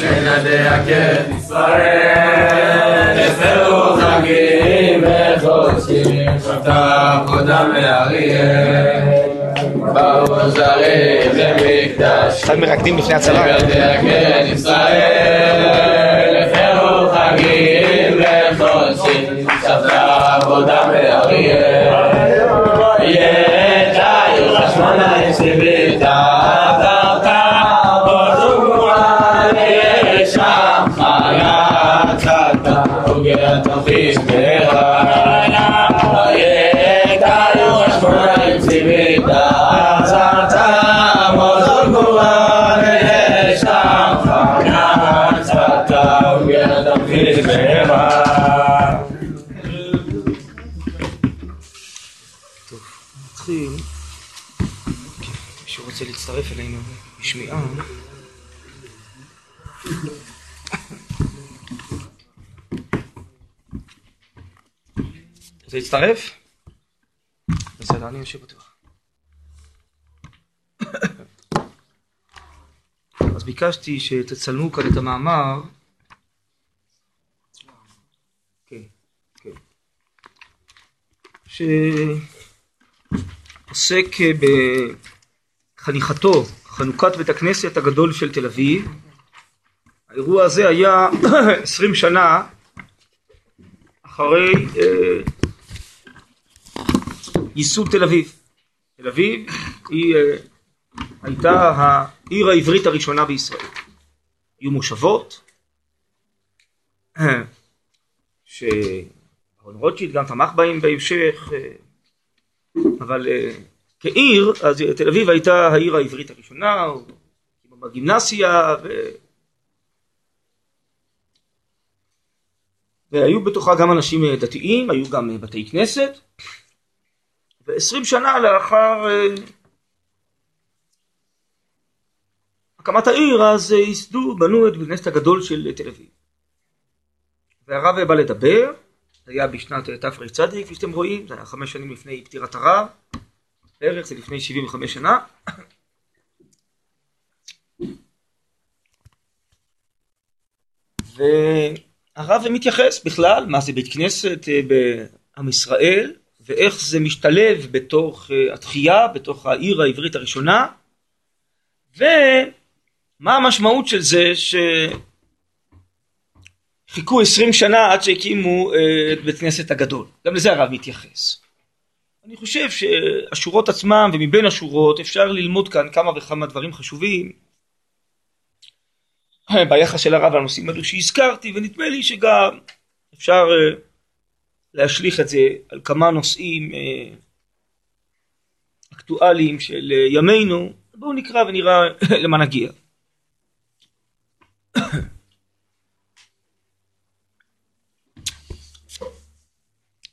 שנדע את ישראל, הפרו חגים וחודשים, שבתה עבודה מאריאל, באו זרים למקדש, אחד מרקדים לפני הצבא. שנדע את ישראל, הפרו חגים וחודשים, שבתה עבודה מאריאל, יתאיו חשמונאים סיביתה, נתחיל. בשמיעה. רוצה להצטרף? בסדר, אני יושב בטוח. אז ביקשתי שתצלמו כאן את המאמר. כן, כן. שעוסק בחניכתו, חנוכת בית הכנסת הגדול של תל אביב. האירוע הזה היה עשרים שנה אחרי אה, ייסוד תל אביב. תל אביב היא אה, הייתה העיר העברית הראשונה בישראל. היו מושבות, שאהרון רוטשילד גם תמך בהם בהמשך, אה, אבל אה, כעיר, אז תל אביב הייתה העיר העברית הראשונה, הקים בגימנסיה, ו... והיו בתוכה גם אנשים אה, דתיים, היו גם אה, בתי כנסת, ועשרים שנה לאחר אה, הקמת העיר, אז ייסדו, בנו את בית הכנסת הגדול של תל אביב. והרב בא לדבר, זה היה בשנת תרצ"ד, כפי שאתם רואים, זה היה חמש שנים לפני פטירת הרב, בערך זה לפני 75 שנה. והרב מתייחס בכלל, מה זה בית כנסת אה, בעם ישראל, ואיך זה משתלב בתוך אה, התחייה, בתוך העיר העברית הראשונה, ומה המשמעות של זה שחיכו עשרים שנה עד שהקימו אה, את בית כנסת הגדול. גם לזה הרב מתייחס. אני חושב שהשורות עצמם ומבין השורות אפשר ללמוד כאן כמה וכמה דברים חשובים. ביחס של הרב לנושאים האלו שהזכרתי ונדמה לי שגם אפשר אה, להשליך את זה על כמה נושאים אה, אקטואליים של אה, ימינו. בואו נקרא ונראה למה נגיע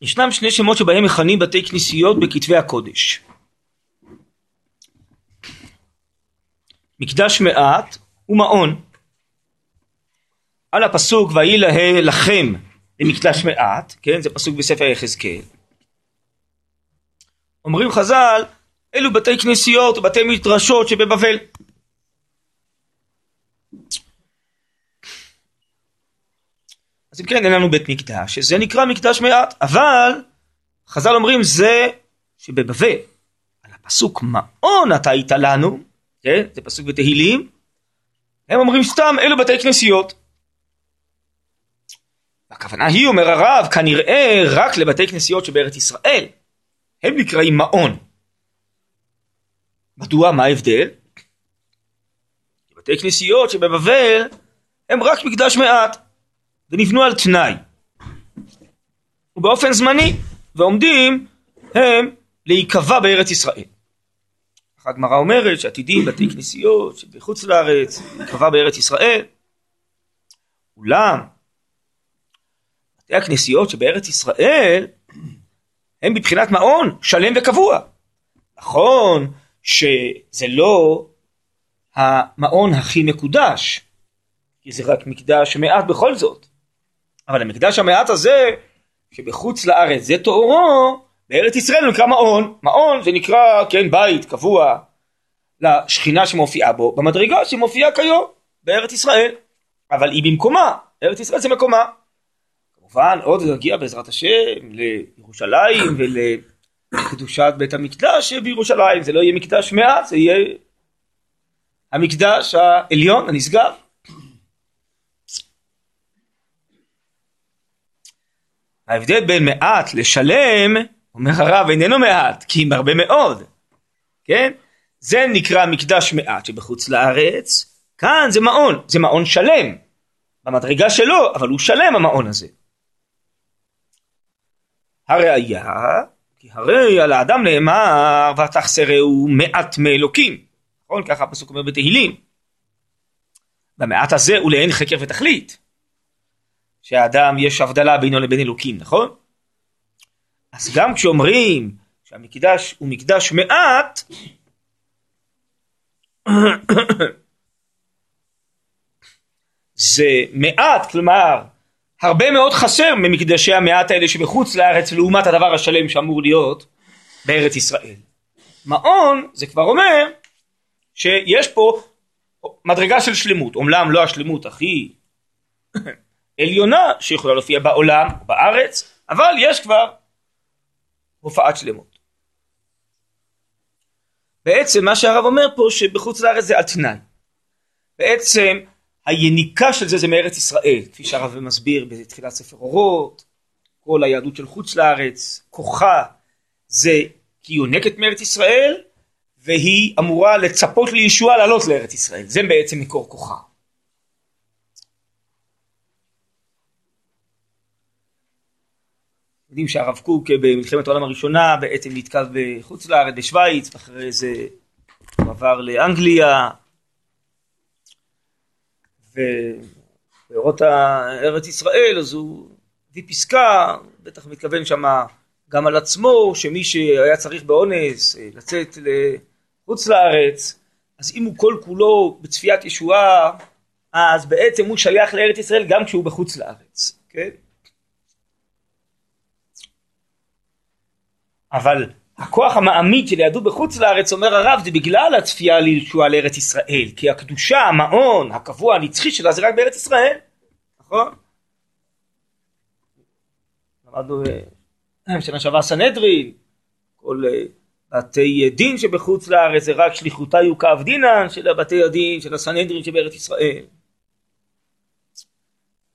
ישנם שני שמות שבהם מכנים בתי כנסיות בכתבי הקודש. מקדש מעט ומעון. על הפסוק ויהי לכם למקדש מעט, כן, זה פסוק בספר יחזקאל. אומרים חז"ל, אלו בתי כנסיות ובתי מדרשות שבבבל. אז אם כן אין לנו בית מקדש, שזה נקרא מקדש מעט, אבל חז"ל אומרים זה שבבבל, על הפסוק מעון אתה היית לנו, כן? זה פסוק בתהילים, הם אומרים סתם אלו בתי כנסיות. הכוונה היא, אומר הרב, כנראה רק לבתי כנסיות שבארץ ישראל, הם נקראים מעון. מדוע? מה ההבדל? בתי כנסיות שבבבל הם רק מקדש מעט. ונבנו על תנאי. ובאופן זמני ועומדים הם להיקבע בארץ ישראל. הגמרא אומרת שעתידים בתי כנסיות שבחוץ לארץ להיקבע בארץ ישראל אולם בתי הכנסיות שבארץ ישראל הם מבחינת מעון שלם וקבוע. נכון שזה לא המעון הכי מקודש כי זה רק מקדש מעט בכל זאת אבל המקדש המעט הזה, שבחוץ לארץ זה תוארו, בארץ ישראל נקרא מעון. מעון זה נקרא, כן, בית קבוע לשכינה שמופיעה בו, במדרגה שמופיעה כיום בארץ ישראל. אבל היא במקומה, ארץ ישראל זה מקומה. כמובן עוד נגיע בעזרת השם לירושלים ולקדושת בית המקדש בירושלים, זה לא יהיה מקדש מעט, זה יהיה המקדש העליון, הנשגב. ההבדל בין מעט לשלם, אומר הרב, איננו מעט, כי אם הרבה מאוד, כן? זה נקרא מקדש מעט שבחוץ לארץ, כאן זה מעון, זה מעון שלם, במדרגה שלו, אבל הוא שלם המעון הזה. הראיה, כי הרי על האדם נאמר, ותחסרהו מעט מאלוקים, נכון? ככה הפסוק אומר בתהילים. במעט הזה הוא לאין חקר ותכלית. שהאדם יש הבדלה בינו לבין אלוקים, נכון? אז גם כשאומרים שהמקדש הוא מקדש מעט, זה מעט, כלומר, הרבה מאוד חסר ממקדשי המעט האלה שבחוץ לארץ לעומת הדבר השלם שאמור להיות בארץ ישראל. מעון זה כבר אומר שיש פה מדרגה של שלמות, אומנם לא השלמות הכי עליונה שיכולה להופיע בעולם, בארץ, אבל יש כבר הופעת שלמות. בעצם מה שהרב אומר פה שבחוץ לארץ זה על תנאי. בעצם היניקה של זה זה מארץ ישראל, כפי שהרב מסביר בתחילת ספר אורות, כל היהדות של חוץ לארץ, כוחה זה כי היא יונקת מארץ ישראל והיא אמורה לצפות לישוע לעלות לארץ ישראל, זה בעצם מקור כוחה. יודעים שהרב קוק במלחמת העולם הראשונה בעצם נתקע בחוץ לארץ, בשוויץ, ואחרי זה הוא עבר לאנגליה, ובאורות ארץ ישראל אז הוא הביא פסקה, בטח מתכוון שמה גם על עצמו, שמי שהיה צריך באונס אה, לצאת לחוץ לארץ, אז אם הוא כל כולו בצפיית ישועה, אז בעצם הוא שייך לארץ ישראל גם כשהוא בחוץ לארץ, כן? אבל הכוח המעמיד של יהדות בחוץ לארץ, אומר הרב, זה בגלל הצפייה לישועה לארץ ישראל. כי הקדושה, המעון, הקבוע, הנצחי שלה, זה רק בארץ ישראל. נכון? למדנו אה, שנה שעברה סנהדרין, כל אה, בתי דין שבחוץ לארץ זה רק שליחותה יוקב דינן של הבתי הדין של הסנהדרין שבארץ ישראל.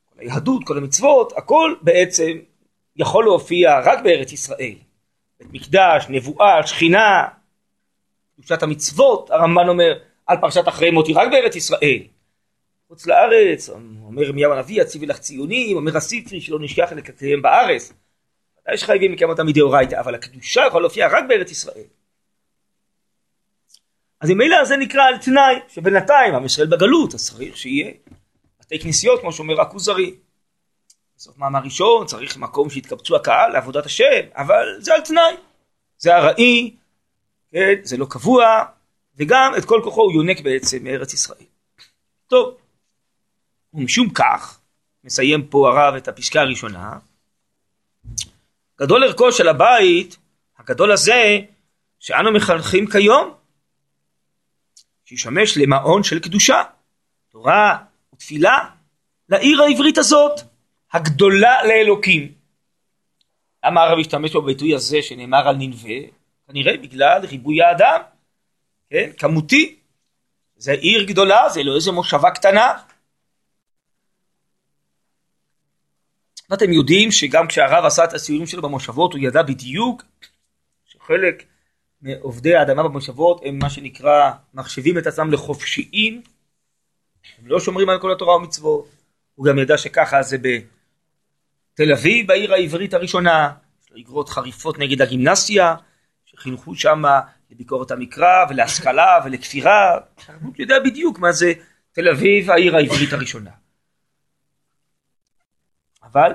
כל היהדות, כל המצוות, הכל בעצם יכול להופיע רק בארץ ישראל. בית מקדש, נבואה, שכינה, קדושת המצוות, הרמב"ן אומר על פרשת אחרי מותי רק בארץ ישראל. חוץ לארץ, אומר ירמיהו הנביא, הציבי לך ציונים, אומר הספרי שלא נשכח לקיים בארץ. ודאי שחייבים לקיים אותם מדאורייתא, אבל הקדושה יכולה להופיע רק בארץ ישראל. אז ממילא זה נקרא על תנאי, שבינתיים עם ישראל בגלות, אז צריך שיהיה בתי כנסיות, כמו שאומר הכוזרי. בסוף מאמר ראשון צריך מקום שיתקבצו הקהל לעבודת השם, אבל זה על תנאי. זה ארעי, כן, זה לא קבוע, וגם את כל כוחו הוא יונק בעצם מארץ ישראל. טוב, ומשום כך, מסיים פה הרב את הפסקה הראשונה, גדול ערכו של הבית, הגדול הזה, שאנו מחנכים כיום, שישמש למעון של קדושה, תורה ותפילה לעיר העברית הזאת. הגדולה לאלוקים. למה הרב השתמש בביטוי הזה שנאמר על ננבה? כנראה בגלל ריבוי האדם, כן? כמותי. זה עיר גדולה, זה לא איזה מושבה קטנה. ואתם יודעים שגם כשהרב עשה את הסיורים שלו במושבות הוא ידע בדיוק שחלק מעובדי האדמה במושבות הם מה שנקרא מחשבים את עצמם לחופשיים הם לא שומרים על כל התורה ומצוות הוא גם ידע שככה זה תל אביב, העיר העברית הראשונה, יש לו אגרות חריפות נגד הגימנסיה, שחינכו שם לביקורת המקרא ולהשכלה ולכפירה, הוא יודע בדיוק מה זה תל אביב, העיר העברית הראשונה. אבל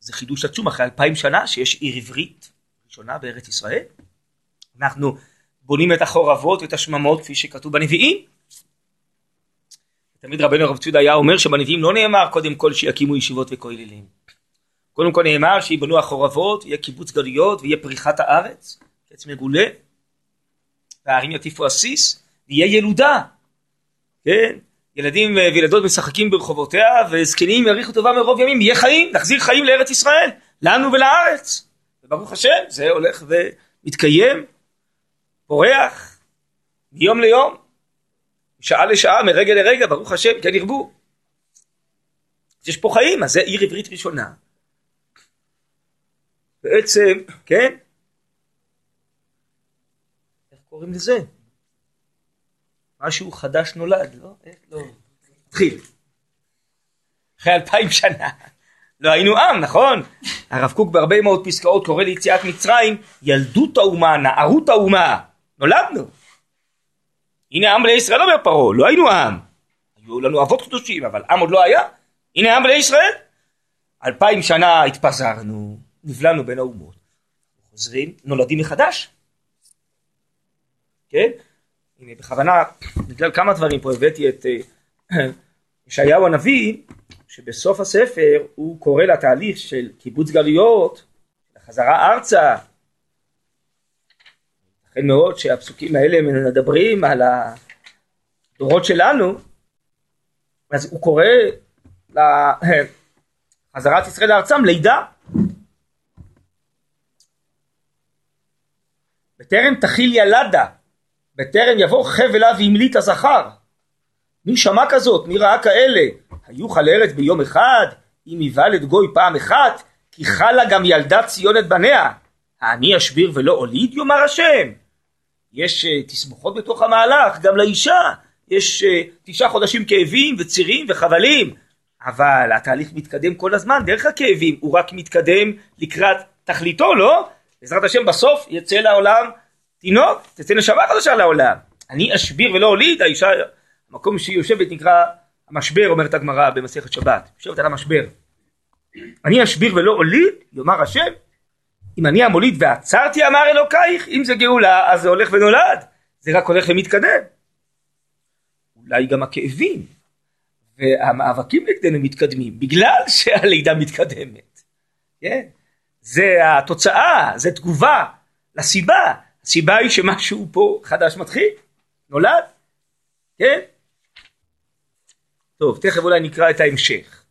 זה חידוש עצום אחרי אלפיים שנה שיש עיר עברית ראשונה בארץ ישראל. אנחנו בונים את החורבות ואת השממות כפי שכתוב בנביאים, תמיד רבנו הרב צודה היה אומר שבנביאים לא נאמר קודם כל שיקימו ישיבות וכוללים. קודם כל נאמר שיבנו החורבות, יהיה קיבוץ גלויות ויהיה פריחת הארץ, קץ מגולה, והערים יטיפו עסיס, ויהיה ילודה, כן? ילדים וילדות משחקים ברחובותיה, וזקנים יאריכו טובה מרוב ימים, יהיה חיים, נחזיר חיים לארץ ישראל, לנו ולארץ. וברוך השם, זה הולך ומתקיים, פורח, מיום ליום, משעה לשעה, מרגע לרגע, ברוך השם, כן ירבו. יש פה חיים, אז זה עיר עברית ראשונה. בעצם, כן? איך קוראים לזה? משהו חדש נולד, לא? איך לא? התחיל. אחרי אלפיים שנה. לא היינו עם, נכון? הרב קוק בהרבה מאוד פסקאות קורא ליציאת מצרים ילדות האומה, נערות האומה. נולדנו. הנה עם בני ישראל אומר פרעה, לא היינו עם. היו לנו אבות קדושים, אבל עם עוד לא היה. הנה עם בני ישראל. אלפיים שנה התפזרנו, נבלענו בין האומות. חוזרים, נולדים מחדש. כן? הנה בכוונה, בגלל כמה דברים פה הבאתי את אה, ישעיהו הנביא, שבסוף הספר הוא קורא לתהליך של קיבוץ גלויות, החזרה ארצה. מאוד שהפסוקים האלה מדברים על הדורות שלנו, אז הוא קורא לחזרת ישראל לארצם לידה. בטרם תכיל ילדה בטרם יבוא חבל אב והמליט הזכר. מי שמע כזאת? מי ראה כאלה? היו חל ארץ ביום אחד, אם יוולד גוי פעם אחת, כי חלה גם ילדה ציון את בניה. האני אשביר ולא אוליד יאמר השם. יש uh, תסבוכות בתוך המהלך, גם לאישה יש uh, תשעה חודשים כאבים וצירים וחבלים, אבל התהליך מתקדם כל הזמן דרך הכאבים, הוא רק מתקדם לקראת תכליתו, לא? בעזרת השם בסוף יצא לעולם תינוק, תצא נשמה חדשה לעולם. אני אשביר ולא הוליד, האישה, המקום שהיא יושבת נקרא המשבר, אומרת הגמרא במסכת שבת, יושבת על המשבר. אני אשביר ולא הוליד, יאמר השם, אם אני המוליד ועצרתי אמר אלוקייך, אם זה גאולה אז זה הולך ונולד, זה רק הולך ומתקדם. אולי גם הכאבים והמאבקים נגדנו מתקדמים, בגלל שהלידה מתקדמת. כן? זה התוצאה, זה תגובה לסיבה. הסיבה היא שמשהו פה חדש מתחיל, נולד, כן? טוב, תכף אולי נקרא את ההמשך,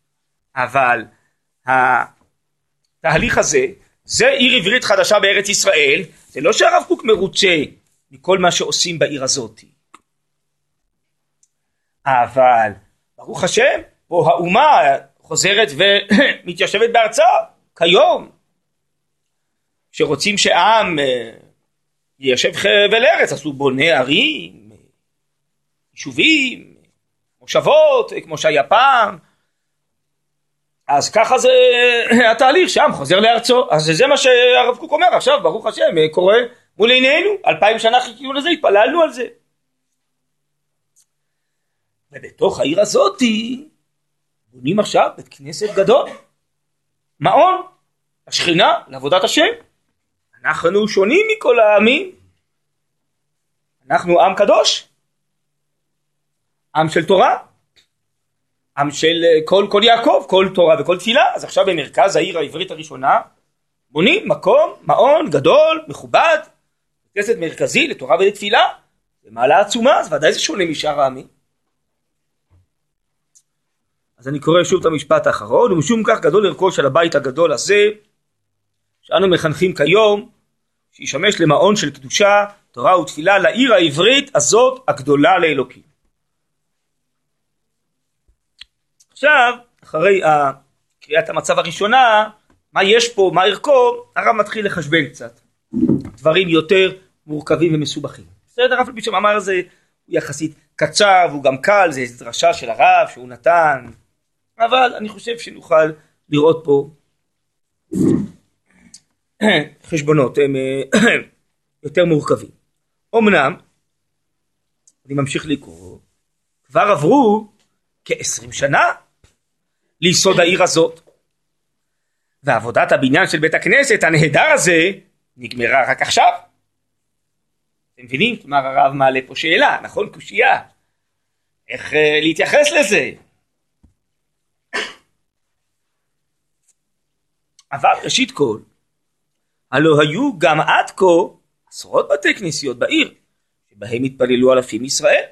אבל התהליך הזה, זה עיר עברית חדשה בארץ ישראל, זה לא שהרב קוק מרוצה מכל מה שעושים בעיר הזאת, אבל ברוך השם, פה האומה חוזרת ומתיישבת בארצה כיום, שרוצים שעם אה, יישב חבל ארץ, אז הוא בונה ערים, יישובים, מושבות, כמו שהיה פעם. אז ככה זה התהליך, שם חוזר לארצו. אז זה מה שהרב קוק אומר עכשיו, ברוך השם, קורה מול עינינו, אלפיים שנה חיכינו לזה, התפללנו על זה. ובתוך העיר הזאתי בונים עכשיו בית כנסת גדול, מעון, השכינה לעבודת השם. אנחנו שונים מכל העמים. אנחנו עם קדוש, עם של תורה, עם של אה, כל, כל יעקב, כל תורה וכל תפילה, אז עכשיו במרכז העיר העברית הראשונה בונים מקום, מעון גדול, מכובד, כנסת מרכזי לתורה ולתפילה, במעלה עצומה, אז ודאי זה שונה משאר העמים. אז אני קורא שוב את המשפט האחרון, ומשום כך גדול ערכו של הבית הגדול הזה, שאנו מחנכים כיום, שישמש למעון של קדושה, תורה ותפילה לעיר העברית הזאת הגדולה לאלוקים. עכשיו, אחרי קריאת המצב הראשונה, מה יש פה, מה ערכו, הרב מתחיל לחשבן קצת. דברים יותר מורכבים ומסובכים. בסדר, אף על פי שהמאמר הזה הוא יחסית קצר והוא גם קל, זה דרשה של הרב שהוא נתן, אבל אני חושב שנוכל לראות פה חשבונות הם יותר מורכבים. אמנם, אני ממשיך לקרוא, כבר עברו כעשרים שנה ליסוד העיר הזאת. ועבודת הבניין של בית הכנסת הנהדר הזה נגמרה רק עכשיו. אתם מבינים? כלומר הרב מעלה פה שאלה, נכון? קושייה. איך uh, להתייחס לזה? אבל ראשית כל, הלא היו גם עד כה עשרות בתי כנסיות בעיר, שבהם התפללו אלפים ישראל.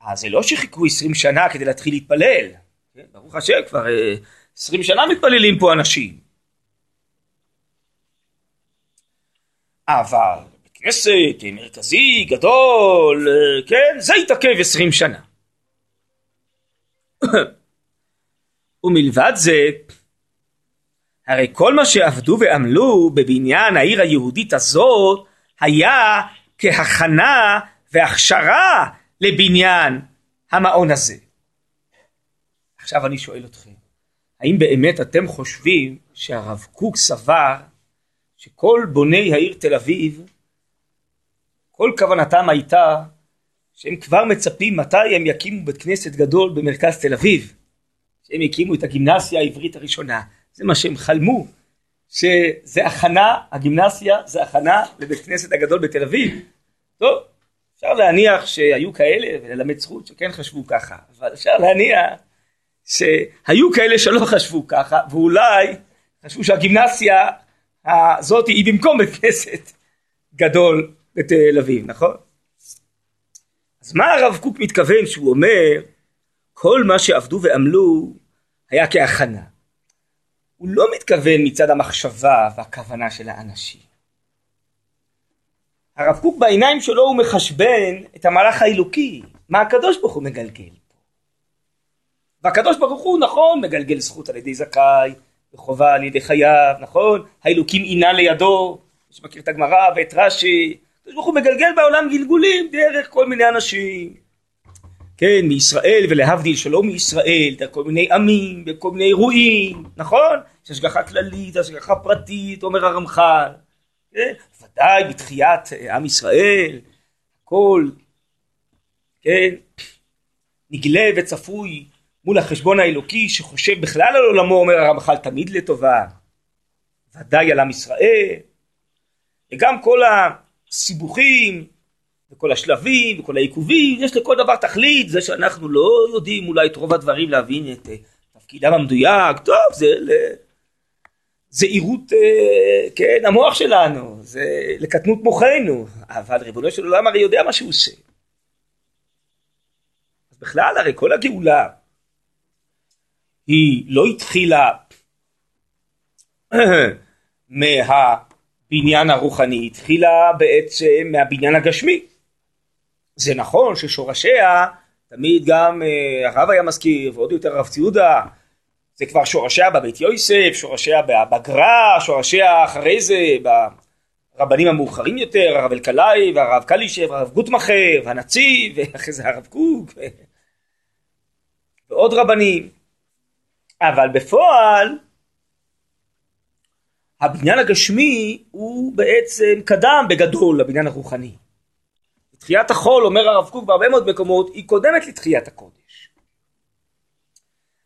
אז זה לא שחיכו עשרים שנה כדי להתחיל להתפלל, כן? ברוך השם כבר אה, עשרים שנה מתפללים פה אנשים. אבל בית כנסת מרכזי, גדול, אה, כן, זה התעכב עשרים שנה. ומלבד זה, הרי כל מה שעבדו ועמלו בבניין העיר היהודית הזאת היה כהכנה והכשרה לבניין המעון הזה. עכשיו אני שואל אתכם, האם באמת אתם חושבים שהרב קוק סבר שכל בוני העיר תל אביב, כל כוונתם הייתה שהם כבר מצפים מתי הם יקימו בית כנסת גדול במרכז תל אביב, שהם יקימו את הגימנסיה העברית הראשונה, זה מה שהם חלמו, שזה הכנה, הגימנסיה זה הכנה לבית כנסת הגדול בתל אביב. טוב, אפשר להניח שהיו כאלה, וללמד זכות שכן חשבו ככה, אבל אפשר להניח שהיו כאלה שלא חשבו ככה, ואולי חשבו שהגימנסיה הזאת היא במקום בית כנסת גדול בתל אביב, נכון? אז מה הרב קוק מתכוון שהוא אומר כל מה שעבדו ועמלו היה כהכנה. הוא לא מתכוון מצד המחשבה והכוונה של האנשים. הרב קוק בעיניים שלו הוא מחשבן את המהלך האלוקי, מה הקדוש ברוך הוא מגלגל. והקדוש ברוך הוא נכון מגלגל זכות על ידי זכאי וחובה על ידי חייו, נכון? האלוקים עינה לידו, מי שמכיר את הגמרא ואת רש"י, הקדוש ברוך הוא מגלגל בעולם גלגולים דרך כל מיני אנשים. כן, מישראל ולהבדיל שלא מישראל, דרך כל מיני עמים, וכל מיני אירועים, נכון? יש השגחה כללית, השגחה פרטית, אומר הרמח"ל. כן? ודאי בתחיית עם ישראל, הכל, כן, נגלה וצפוי מול החשבון האלוקי שחושב בכלל על עולמו, אומר הרמח"ל, תמיד לטובה. ודאי על עם ישראל, וגם כל הסיבוכים וכל השלבים וכל העיכובים, יש לכל דבר תכלית, זה שאנחנו לא יודעים אולי את רוב הדברים להבין את uh, תפקידם המדויק, טוב, זה זהירות, uh, כן, המוח שלנו, זה לקטנות מוחנו, אבל ריבונו של עולם הרי יודע מה שהוא עושה. בכלל, הרי כל הגאולה היא לא התחילה מהבניין הרוחני, התחילה בעצם מהבניין הגשמי. זה נכון ששורשיה, תמיד גם אה, הרב היה מזכיר, ועוד יותר הרב ציודה, זה כבר שורשיה בבית יוסף, שורשיה בגר"א, שורשיה אחרי זה ברבנים המאוחרים יותר, הרב אלקלעי והרב קלישר והרב גוטמכר והנציב ואחרי זה הרב קוק ועוד רבנים. אבל בפועל הבניין הגשמי הוא בעצם קדם בגדול לבניין הרוחני. תחיית החול, אומר הרב קוק בהרבה מאוד מקומות, היא קודמת לתחיית הקודש.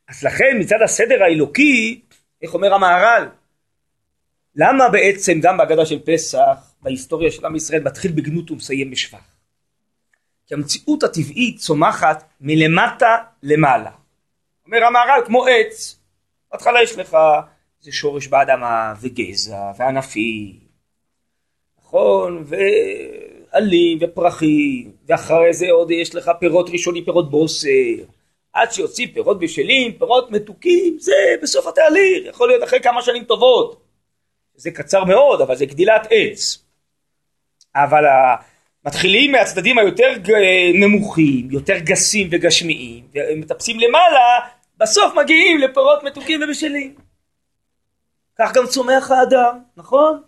אז לכן מצד הסדר האלוקי, איך אומר המהר"ל, למה בעצם גם בהגדה של פסח, בהיסטוריה של עם ישראל, מתחיל בגנות ומסיים בשבח? כי המציאות הטבעית צומחת מלמטה למעלה. אומר המהר"ל, כמו עץ, בהתחלה יש לך זה שורש באדמה וגזע וענפים, נכון? ו... עלים ופרחים, ואחרי זה עוד יש לך פירות ראשונים, פירות בוסר, עד שיוצאים פירות בשלים, פירות מתוקים, זה בסוף התהליך, יכול להיות אחרי כמה שנים טובות. זה קצר מאוד, אבל זה גדילת עץ. אבל מתחילים מהצדדים היותר נמוכים, יותר גסים וגשמיים, ומטפסים למעלה, בסוף מגיעים לפירות מתוקים ובשלים. כך גם צומח האדם, נכון?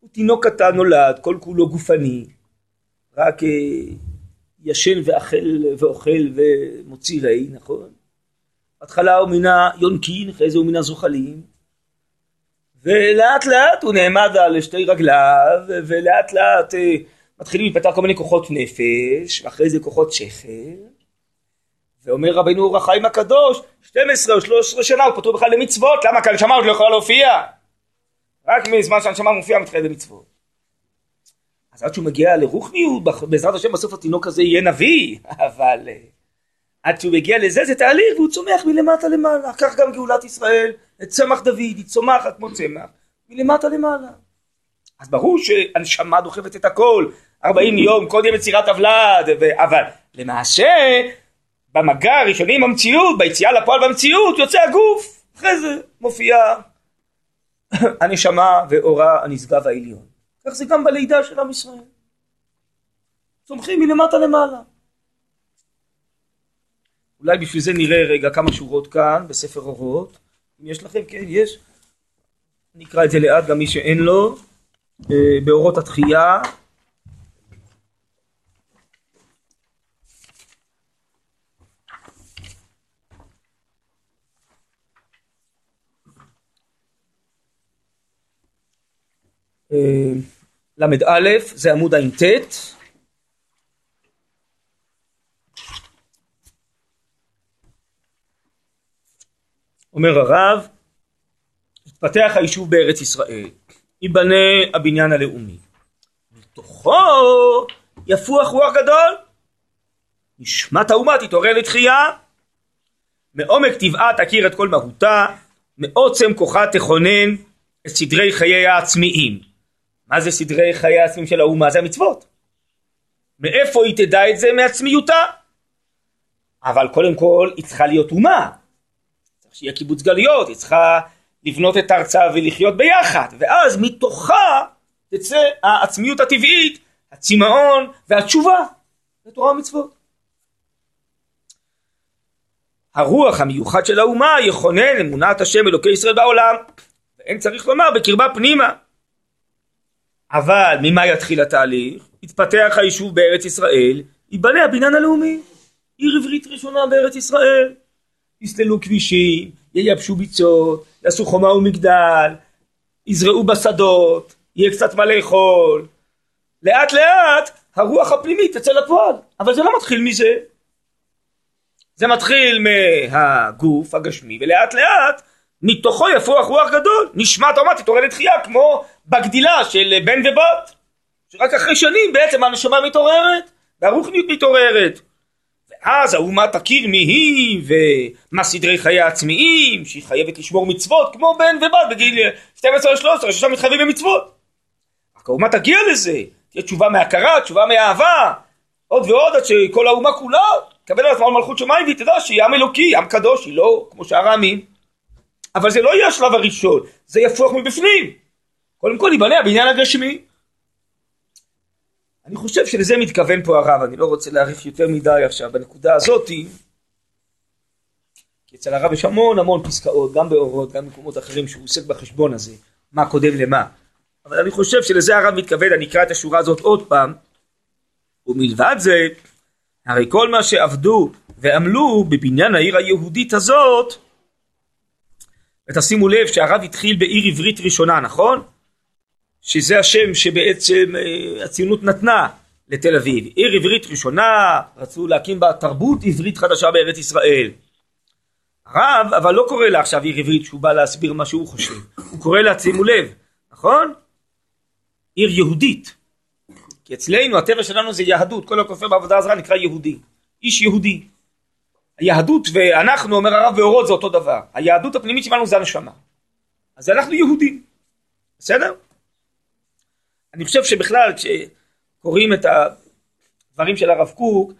הוא תינוק קטן נולד, כל כולו גופני, רק אה, ישן ואכל ואוכל ומוציא רי, נכון? בהתחלה הוא מן היונקין, אחרי זה הוא מן הזוחלים, ולאט לאט הוא נעמד על שתי רגליו, ולאט לאט אה, מתחילים להתפתח כל מיני כוחות נפש, ואחרי זה כוחות שכל, ואומר רבינו אור החיים הקדוש, 12 או 13 שנה הוא פטור בכלל למצוות, למה כי הנשמה עוד לא יכולה להופיע? רק מזמן שהנשמה מופיעה מתחייב במצוות. אז עד שהוא מגיע לרוחניות, בעזרת השם בסוף התינוק הזה יהיה נביא, אבל אה, עד שהוא מגיע לזה זה תהליך והוא צומח מלמטה למעלה. כך גם גאולת ישראל, צמח דוד, היא צומחת כמו צמח, מלמטה למעלה. אז ברור שהנשמה דוחפת את הכל, 40 יום קודם יצירת הוולד, אבל למעשה במגע הראשוני עם המציאות, ביציאה לפועל במציאות, יוצא הגוף, אחרי זה מופיע הנשמה ואורה הנשגב העליון. כך זה גם בלידה של עם ישראל. צומחים מלמטה למעלה. אולי בשביל זה נראה רגע כמה שורות כאן בספר אורות. אם יש לכם, כן, יש. נקרא את זה לאט גם מי שאין לו. אה, באורות התחייה. ל"א זה עמוד ע"ט אומר הרב, יתפתח היישוב בארץ ישראל, ייבנה הבניין הלאומי. מתוכו יפוח רוח גדול, נשמת האומה תתעורר לתחייה, מעומק טבעה תכיר את כל מהותה, מעוצם כוחה תכונן את סדרי חיי העצמיים. מה זה סדרי חיי העצמיים של האומה? זה המצוות. מאיפה היא תדע את זה? מעצמיותה. אבל קודם כל היא צריכה להיות אומה. שיהיה קיבוץ גלויות, היא צריכה לבנות את ארצה ולחיות ביחד, ואז מתוכה תצא העצמיות הטבעית, הצמאון והתשובה לתורה ומצוות. הרוח המיוחד של האומה יכונן אמונת השם אלוקי ישראל בעולם, ואין צריך לומר בקרבה פנימה. אבל ממה יתחיל התהליך? יתפתח היישוב בארץ ישראל, ייבנה הבניין הלאומי. עיר עברית ראשונה בארץ ישראל. יסללו כבישים, ייבשו ביצות, יעשו חומה ומגדל, יזרעו בשדות, יהיה קצת מה לאכול. לאט לאט הרוח הפנימית תצא לפועל, אבל זה לא מתחיל מזה. זה מתחיל מהגוף הגשמי, ולאט לאט מתוכו יפוח רוח גדול, נשמת האומה תתעורר לתחייה, כמו בגדילה של בן ובת, שרק אחרי שנים בעצם הנשמה מתעוררת, והרוחניות מתעוררת. ואז האומה תכיר מי היא ומה סדרי חיי העצמיים שהיא חייבת לשמור מצוות כמו בן ובת בגיל 12 או 13 ששם מתחייבים במצוות. רק האומה תגיע לזה, תהיה תשובה מהכרה, תשובה מאהבה עוד ועוד עד שכל האומה כולה תקבל על עצמה מלכות שמיים והיא תדע שהיא עם אלוקי, עם קדוש, היא לא כמו שאר העמים. אבל זה לא יהיה השלב הראשון, זה יפוח מבפנים. קודם כל ייבנה הבניין הגשמי. אני חושב שלזה מתכוון פה הרב, אני לא רוצה להאריך יותר מדי עכשיו בנקודה הזאתי, כי אצל הרב יש המון המון פסקאות, גם באורות, גם במקומות אחרים שהוא עוסק בחשבון הזה, מה קודם למה. אבל אני חושב שלזה הרב מתכוון, אני אקרא את השורה הזאת עוד פעם, ומלבד זה, הרי כל מה שעבדו ועמלו בבניין העיר היהודית הזאת, ותשימו לב שהרב התחיל בעיר עברית ראשונה, נכון? שזה השם שבעצם אה, הציונות נתנה לתל אביב. עיר עברית ראשונה, רצו להקים בה תרבות עברית חדשה בארץ ישראל. הרב אבל לא קורא לה עכשיו עיר עברית שהוא בא להסביר מה שהוא חושב, הוא קורא לה, שימו לב, נכון? עיר יהודית. כי אצלנו הטבע שלנו זה יהדות, כל הכופר בעבודה הזרה נקרא יהודי, איש יהודי. היהדות ואנחנו, אומר הרב ואורות זה אותו דבר, היהדות הפנימית שלנו זה הנשמה. אז אנחנו יהודים, בסדר? אני חושב שבכלל כשקוראים את הדברים של הרב קוק,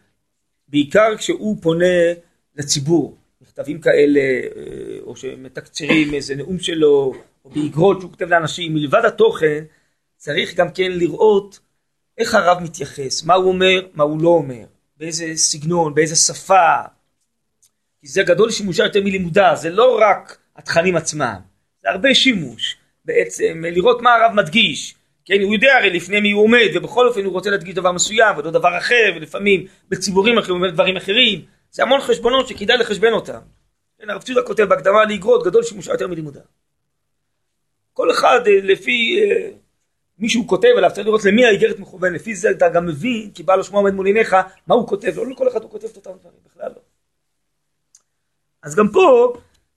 בעיקר כשהוא פונה לציבור, מכתבים כאלה, אה, או שמתקצרים איזה נאום שלו, או באגרות שהוא כותב לאנשים, מלבד התוכן, צריך גם כן לראות איך הרב מתייחס, מה הוא אומר, מה הוא לא אומר, באיזה סגנון, באיזה שפה, כי זה גדול שימושה יותר מלימודה, זה לא רק התכנים עצמם, זה הרבה שימוש, בעצם לראות מה הרב מדגיש, כן, הוא יודע הרי לפני מי הוא עומד, ובכל אופן הוא רוצה להדגיש דבר מסוים, ולא דבר אחר, ולפעמים בציבורים אחרים הוא אומר דברים אחרים. זה המון חשבונות שכדאי לחשבן אותם. כן, הרב ציודה כותב בהקדמה לאגרות, גדול שימושה יותר מלימודה. כל אחד אה, לפי אה, מי שהוא כותב עליו, צריך לראות למי האיגרת מכוון, לפי זה אתה גם מבין, כי בא לו שמוע עומד מול עיניך, מה הוא כותב, לא לכל אחד הוא כותב את אותם דברים, בכלל לא. אז גם פה,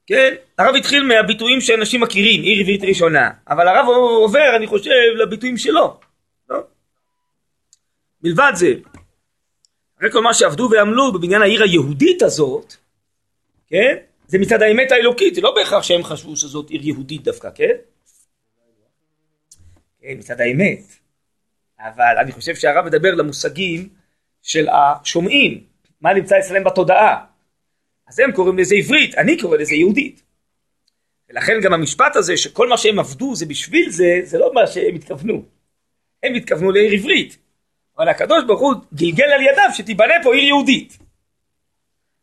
כן, הרב התחיל מהביטויים שאנשים מכירים, עיר עברית ראשונה, אבל הרב עובר, אני חושב, לביטויים שלו. לא? מלבד זה, אחרי כל מה שעבדו ועמלו בבניין העיר היהודית הזאת, כן, זה מצד האמת האלוקית, זה לא בהכרח שהם חשבו שזאת עיר יהודית דווקא, כן? כן, מצד האמת. אבל אני חושב שהרב מדבר למושגים של השומעים, מה נמצא אצלם בתודעה. אז הם קוראים לזה עברית, אני קורא לזה יהודית. ולכן גם המשפט הזה שכל מה שהם עבדו זה בשביל זה, זה לא מה שהם התכוונו. הם התכוונו לעיר עברית, אבל הקדוש ברוך הוא גלגל על ידיו שתיבנה פה עיר יהודית.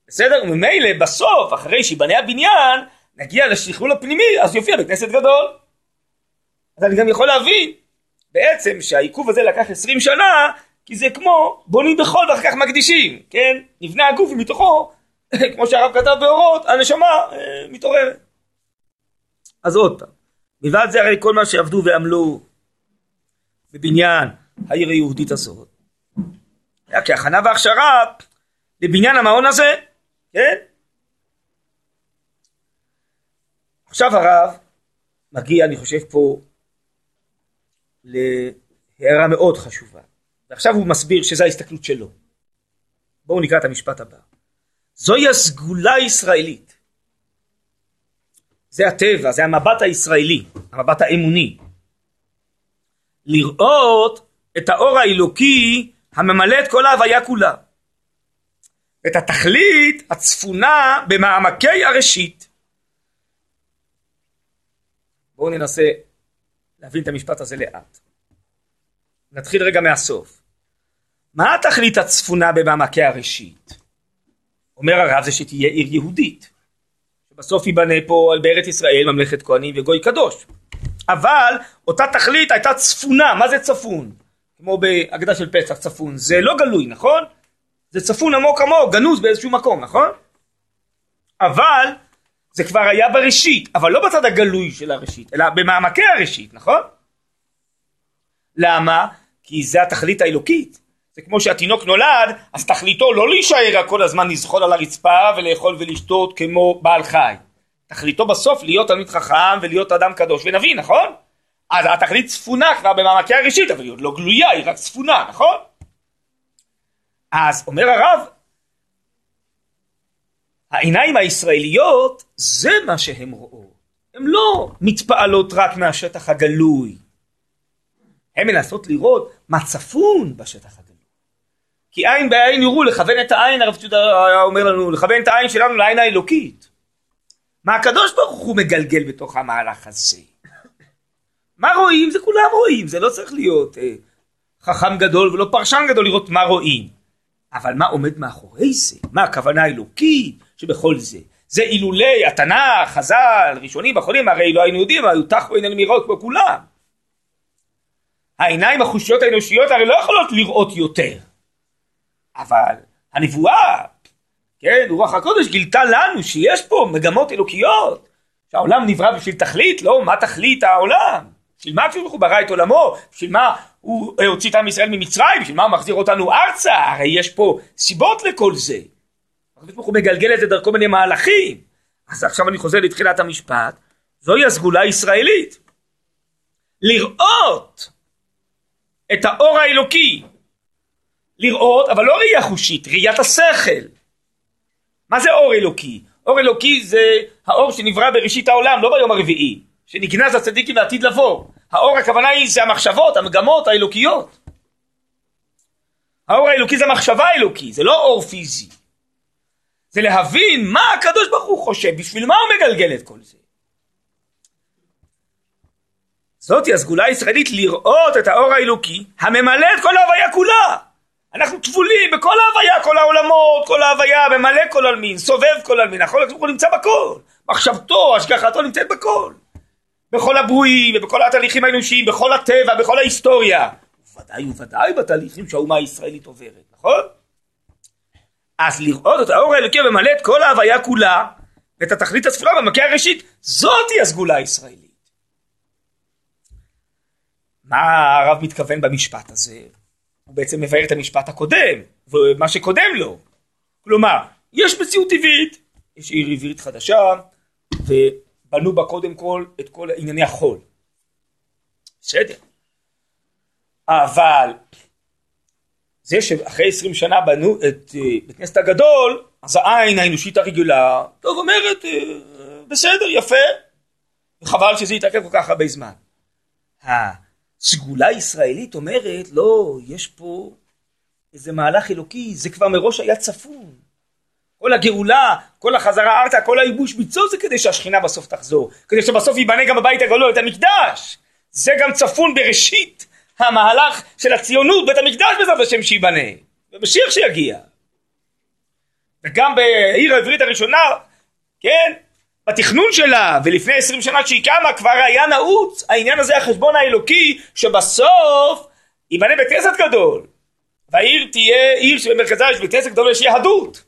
בסדר? וממילא בסוף, אחרי שיבנה הבניין, נגיע לשכלול הפנימי, אז יופיע בכנסת גדול. אז אני גם יכול להבין בעצם שהעיכוב הזה לקח עשרים שנה, כי זה כמו בונים בחול ואחר כך מקדישים, כן? נבנה הגוף ומתוכו, כמו שהרב כתב באורות, הנשמה אה, מתעוררת. אז עוד פעם, מלבד זה הרי כל מה שעבדו ועמלו בבניין העיר היהודית הזאת, היה כהכנה והכשרה לבניין המעון הזה, כן? עכשיו הרב מגיע, אני חושב פה, להערה מאוד חשובה. ועכשיו הוא מסביר שזו ההסתכלות שלו. בואו נקרא את המשפט הבא. זוהי הסגולה הישראלית. זה הטבע, זה המבט הישראלי, המבט האמוני. לראות את האור האלוקי הממלא את כל ההוויה כולה. את התכלית הצפונה במעמקי הראשית. בואו ננסה להבין את המשפט הזה לאט. נתחיל רגע מהסוף. מה התכלית הצפונה במעמקי הראשית? אומר הרב זה שתהיה עיר יהודית. בסוף ייבנה פה בארץ ישראל ממלכת כהנים וגוי קדוש. אבל אותה תכלית הייתה צפונה, מה זה צפון? כמו בהגדה של פסח צפון, זה לא גלוי, נכון? זה צפון עמוק עמוק, גנוז באיזשהו מקום, נכון? אבל זה כבר היה בראשית, אבל לא בצד הגלוי של הראשית, אלא במעמקי הראשית, נכון? למה? כי זה התכלית האלוקית. זה כמו שהתינוק נולד, אז תכליתו לא להישאר כל הזמן לזחול על הרצפה ולאכול ולשתות כמו בעל חי. תכליתו בסוף להיות תלמיד חכם ולהיות אדם קדוש ונביא, נכון? אז התכלית צפונה כבר במעמקי הראשית, אבל היא עוד לא גלויה, היא רק צפונה, נכון? אז אומר הרב, העיניים הישראליות זה מה שהן רואות. הן לא מתפעלות רק מהשטח הגלוי. הן מנסות לראות מה צפון בשטח הגלוי. כי עין בעין יראו, לכוון את העין, הרב צ'ודה אומר לנו, לכוון את העין שלנו לעין האלוקית. מה הקדוש ברוך הוא מגלגל בתוך המהלך הזה? מה רואים? זה כולם רואים, זה לא צריך להיות אה, חכם גדול ולא פרשן גדול לראות מה רואים. אבל מה עומד מאחורי זה? מה הכוונה האלוקית שבכל זה? זה אילולי התנ"ך, חז"ל, ראשונים, אחרונים, הרי לא היינו יודעים, היו תחו עינינו מראות כמו כולם. העיניים החושיות האנושיות הרי לא יכולות לראות יותר. אבל הנבואה, כן, רוח הקודש גילתה לנו שיש פה מגמות אלוקיות, שהעולם נברא בשביל תכלית, לא מה תכלית העולם, בשביל מה כשהוא ברא את עולמו, בשביל מה הוא הוציא את עם ישראל ממצרים, בשביל מה הוא מחזיר אותנו ארצה, הרי יש פה סיבות לכל זה. הוא מגלגל את זה דרכו מיני מהלכים. אז עכשיו אני חוזר לתחילת המשפט, זוהי הסגולה הישראלית. לראות את האור האלוקי לראות, אבל לא ראייה חושית, ראיית השכל. מה זה אור אלוקי? אור אלוקי זה האור שנברא בראשית העולם, לא ביום הרביעי, שנגנז לצדיקים לעתיד לבוא. האור הכוונה היא זה המחשבות, המגמות האלוקיות. האור האלוקי זה המחשבה האלוקי, זה לא אור פיזי. זה להבין מה הקדוש ברוך הוא חושב, בשביל מה הוא מגלגל את כל זה. זאתי הסגולה הישראלית לראות את האור האלוקי הממלא את כל ההוויה כולה. אנחנו טבולים בכל ההוויה, כל העולמות, כל ההוויה, ממלא כל עלמין, סובב כל עלמין, הקדוש הוא נמצא בכל. מחשבתו, השגחתו נמצאת בכל. בכל הברואים ובכל התהליכים האנושיים, בכל הטבע, בכל ההיסטוריה. ודאי וודאי בתהליכים שהאומה הישראלית עוברת, נכון? אז לראות את האור האלוקי וממלא את כל ההוויה כולה, ואת התכלית הצפונה במכה הראשית, זאתי הסגולה הישראלית. מה הרב מתכוון במשפט הזה? הוא בעצם מבאר את המשפט הקודם, ומה שקודם לו. כלומר, יש מציאות טבעית, יש עיר עברית חדשה, ובנו בה קודם כל את כל ענייני החול. בסדר. אבל זה שאחרי עשרים שנה בנו את אה, בית כנסת הגדול, אז העין האנושית הרגילה, טוב אומרת, אה, בסדר, יפה, וחבל שזה יתעכב כל כך הרבה זמן. סגולה ישראלית אומרת, לא, יש פה איזה מהלך אלוקי, זה כבר מראש היה צפון. כל הגאולה, כל החזרה ארצה, כל הייבוש מצור זה כדי שהשכינה בסוף תחזור, כדי שבסוף ייבנה גם בבית הגדול, את המקדש. זה גם צפון בראשית המהלך של הציונות, בית המקדש בעזרת השם שייבנה, ומשיח שיגיע. וגם בעיר העברית הראשונה, כן, בתכנון שלה, ולפני עשרים שנה שהיא קמה, כבר היה נעוץ העניין הזה, החשבון האלוקי, שבסוף ייבנה בית כנסת גדול. והעיר תהיה עיר שבמרכזה יש בית כנסת גדול ויש יהדות.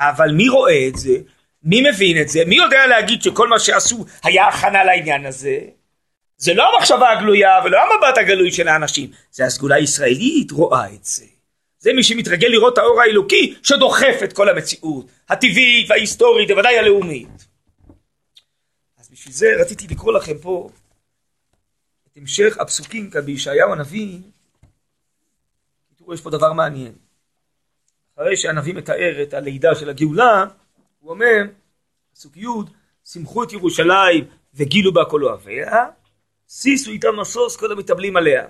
אבל מי רואה את זה? מי מבין את זה? מי יודע להגיד שכל מה שעשו היה הכנה לעניין הזה? זה לא המחשבה הגלויה ולא המבט הגלוי של האנשים, זה הסגולה הישראלית רואה את זה. זה מי שמתרגל לראות האור האלוקי שדוחף את כל המציאות, הטבעית וההיסטורית, בוודאי הלאומית. בשביל זה רציתי לקרוא לכם פה את המשך הפסוקים כאן בישעיהו הנביא. תראו, יש פה דבר מעניין. אחרי שהנביא מתאר את הלידה של הגאולה, הוא אומר, פסוק י', שמחו את ירושלים וגילו בה כל אוהביה, שישו איתם משוש כל המתאבלים עליה.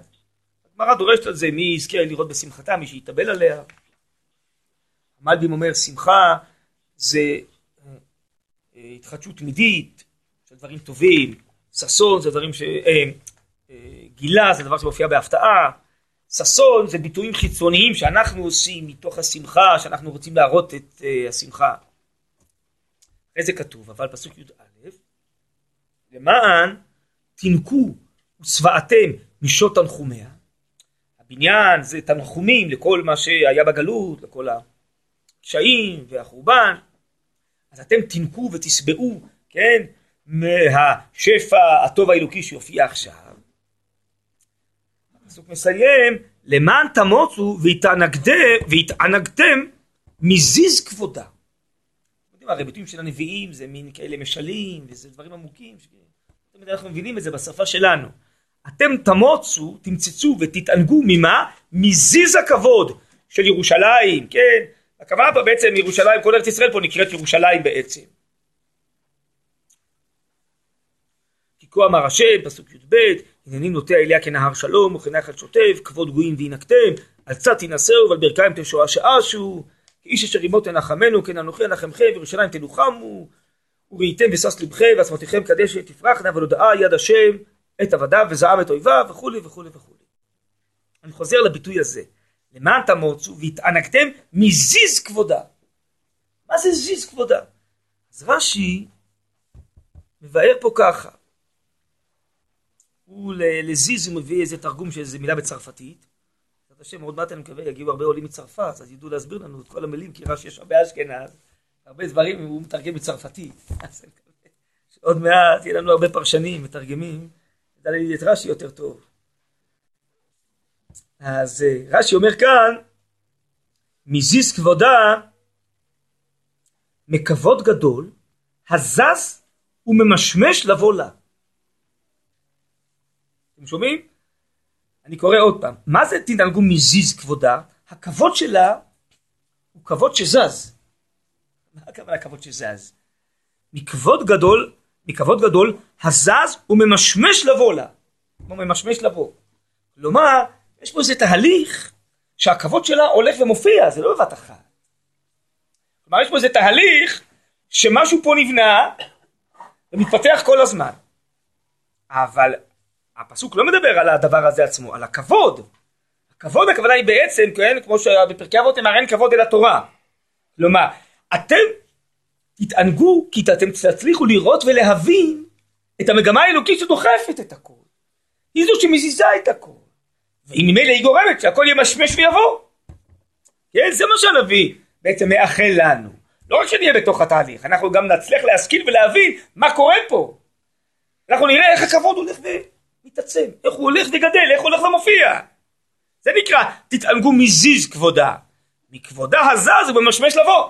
הגמרא דורשת על זה מי יזכה לראות בשמחתה, מי שיתאבל עליה. המלבים אומר שמחה זה אה, התחדשות תמידית של דברים טובים, ששון זה דברים ש... אה, גילה זה דבר שמופיע בהפתעה, ששון זה ביטויים חיצוניים שאנחנו עושים מתוך השמחה, שאנחנו רוצים להראות את uh, השמחה. אחרי זה כתוב, אבל פסוק י"א, למען תינקו ושבעתם משות תנחומיה. הבניין זה תנחומים לכל מה שהיה בגלות, לכל הקשיים והחורבן. אז אתם תינקו ותשבעו, כן, מהשפע הטוב האלוקי שיופיע עכשיו. הפסוק מסיים, למען תמוצו והתענגתם מזיז כבודה. הרי ביטויים של הנביאים זה מין כאלה משלים וזה דברים עמוקים. תמיד אנחנו מבינים את זה בשפה שלנו. אתם תמוצו, תמצצו ותתענגו ממה? מזיז הכבוד של ירושלים, כן? הכוונה פה בעצם ירושלים, כל ארץ ישראל פה נקראת ירושלים בעצם. כה אמר השם, פסוק י"ב, הנני נוטע אליה כנהר שלום וכנחל שוטף, כבוד גויים וינקתם, על צד תנשאו ועל ברכיים תשועשעשו, כאיש אשר עמו תנחמנו, כן אנוכי אנחמכם, וירושלים תנוחמו, וראיתם ושש לבכם, ועצמותיכם קדשת תפרחנה, ולהודעה יד השם את עבדיו וזעם את אויביו, וכולי וכולי וכולי. אני חוזר לביטוי הזה, למען תמוצו והתענגתם מזיז כבודה. מה זה זיז כבודה? אז רש"י מבאר פה ככה, הוא לזיז הוא מביא איזה תרגום של איזה מילה בצרפתית. בעזרת השם, עוד מעט אני מקווה, יגיעו הרבה עולים מצרפת, אז ידעו להסביר לנו את כל המילים, כי רש"י יש הרבה אשכנז, הרבה דברים הוא מתרגם בצרפתית. עוד מעט יהיה לנו הרבה פרשנים, מתרגמים, נדע לי את רש"י יותר טוב. אז אה, רש"י אומר כאן, מזיז כבודה מכבוד גדול, הזז וממשמש לבוא לה. אתם שומעים? אני קורא עוד פעם. מה זה תנהגו מזיז כבודה? הכבוד שלה הוא כבוד שזז. מה הכוונה כבוד שזז? מכבוד גדול, מכבוד גדול, הזז הוא ממשמש לבוא לה. הוא ממשמש לבוא. כלומר, יש פה איזה תהליך שהכבוד שלה הולך ומופיע, זה לא בבת אחת. כלומר, יש פה איזה תהליך שמשהו פה נבנה ומתפתח כל הזמן. אבל הפסוק לא מדבר על הדבר הזה עצמו, על הכבוד. הכבוד הכוונה היא בעצם, כן, כמו שבפרקי אבות הם אין כבוד אל התורה. כלומר, אתם תתענגו כי אתם תצליחו לראות ולהבין את המגמה האלוקית שדוחפת את הכל. היא זו שמזיזה את הכל. והיא ממילא היא גורמת שהכל ימשמש ויבוא. כן, זה מה שהנביא בעצם מאחל לנו. לא רק שנהיה בתוך התהליך, אנחנו גם נצליח להשכיל ולהבין מה קורה פה. אנחנו נראה איך הכבוד הולך ו... מתעצם, איך הוא הולך וגדל, איך הוא הולך ומופיע. זה נקרא, תתענגו מזיז כבודה. מכבודה הזז הוא במשמש לבוא.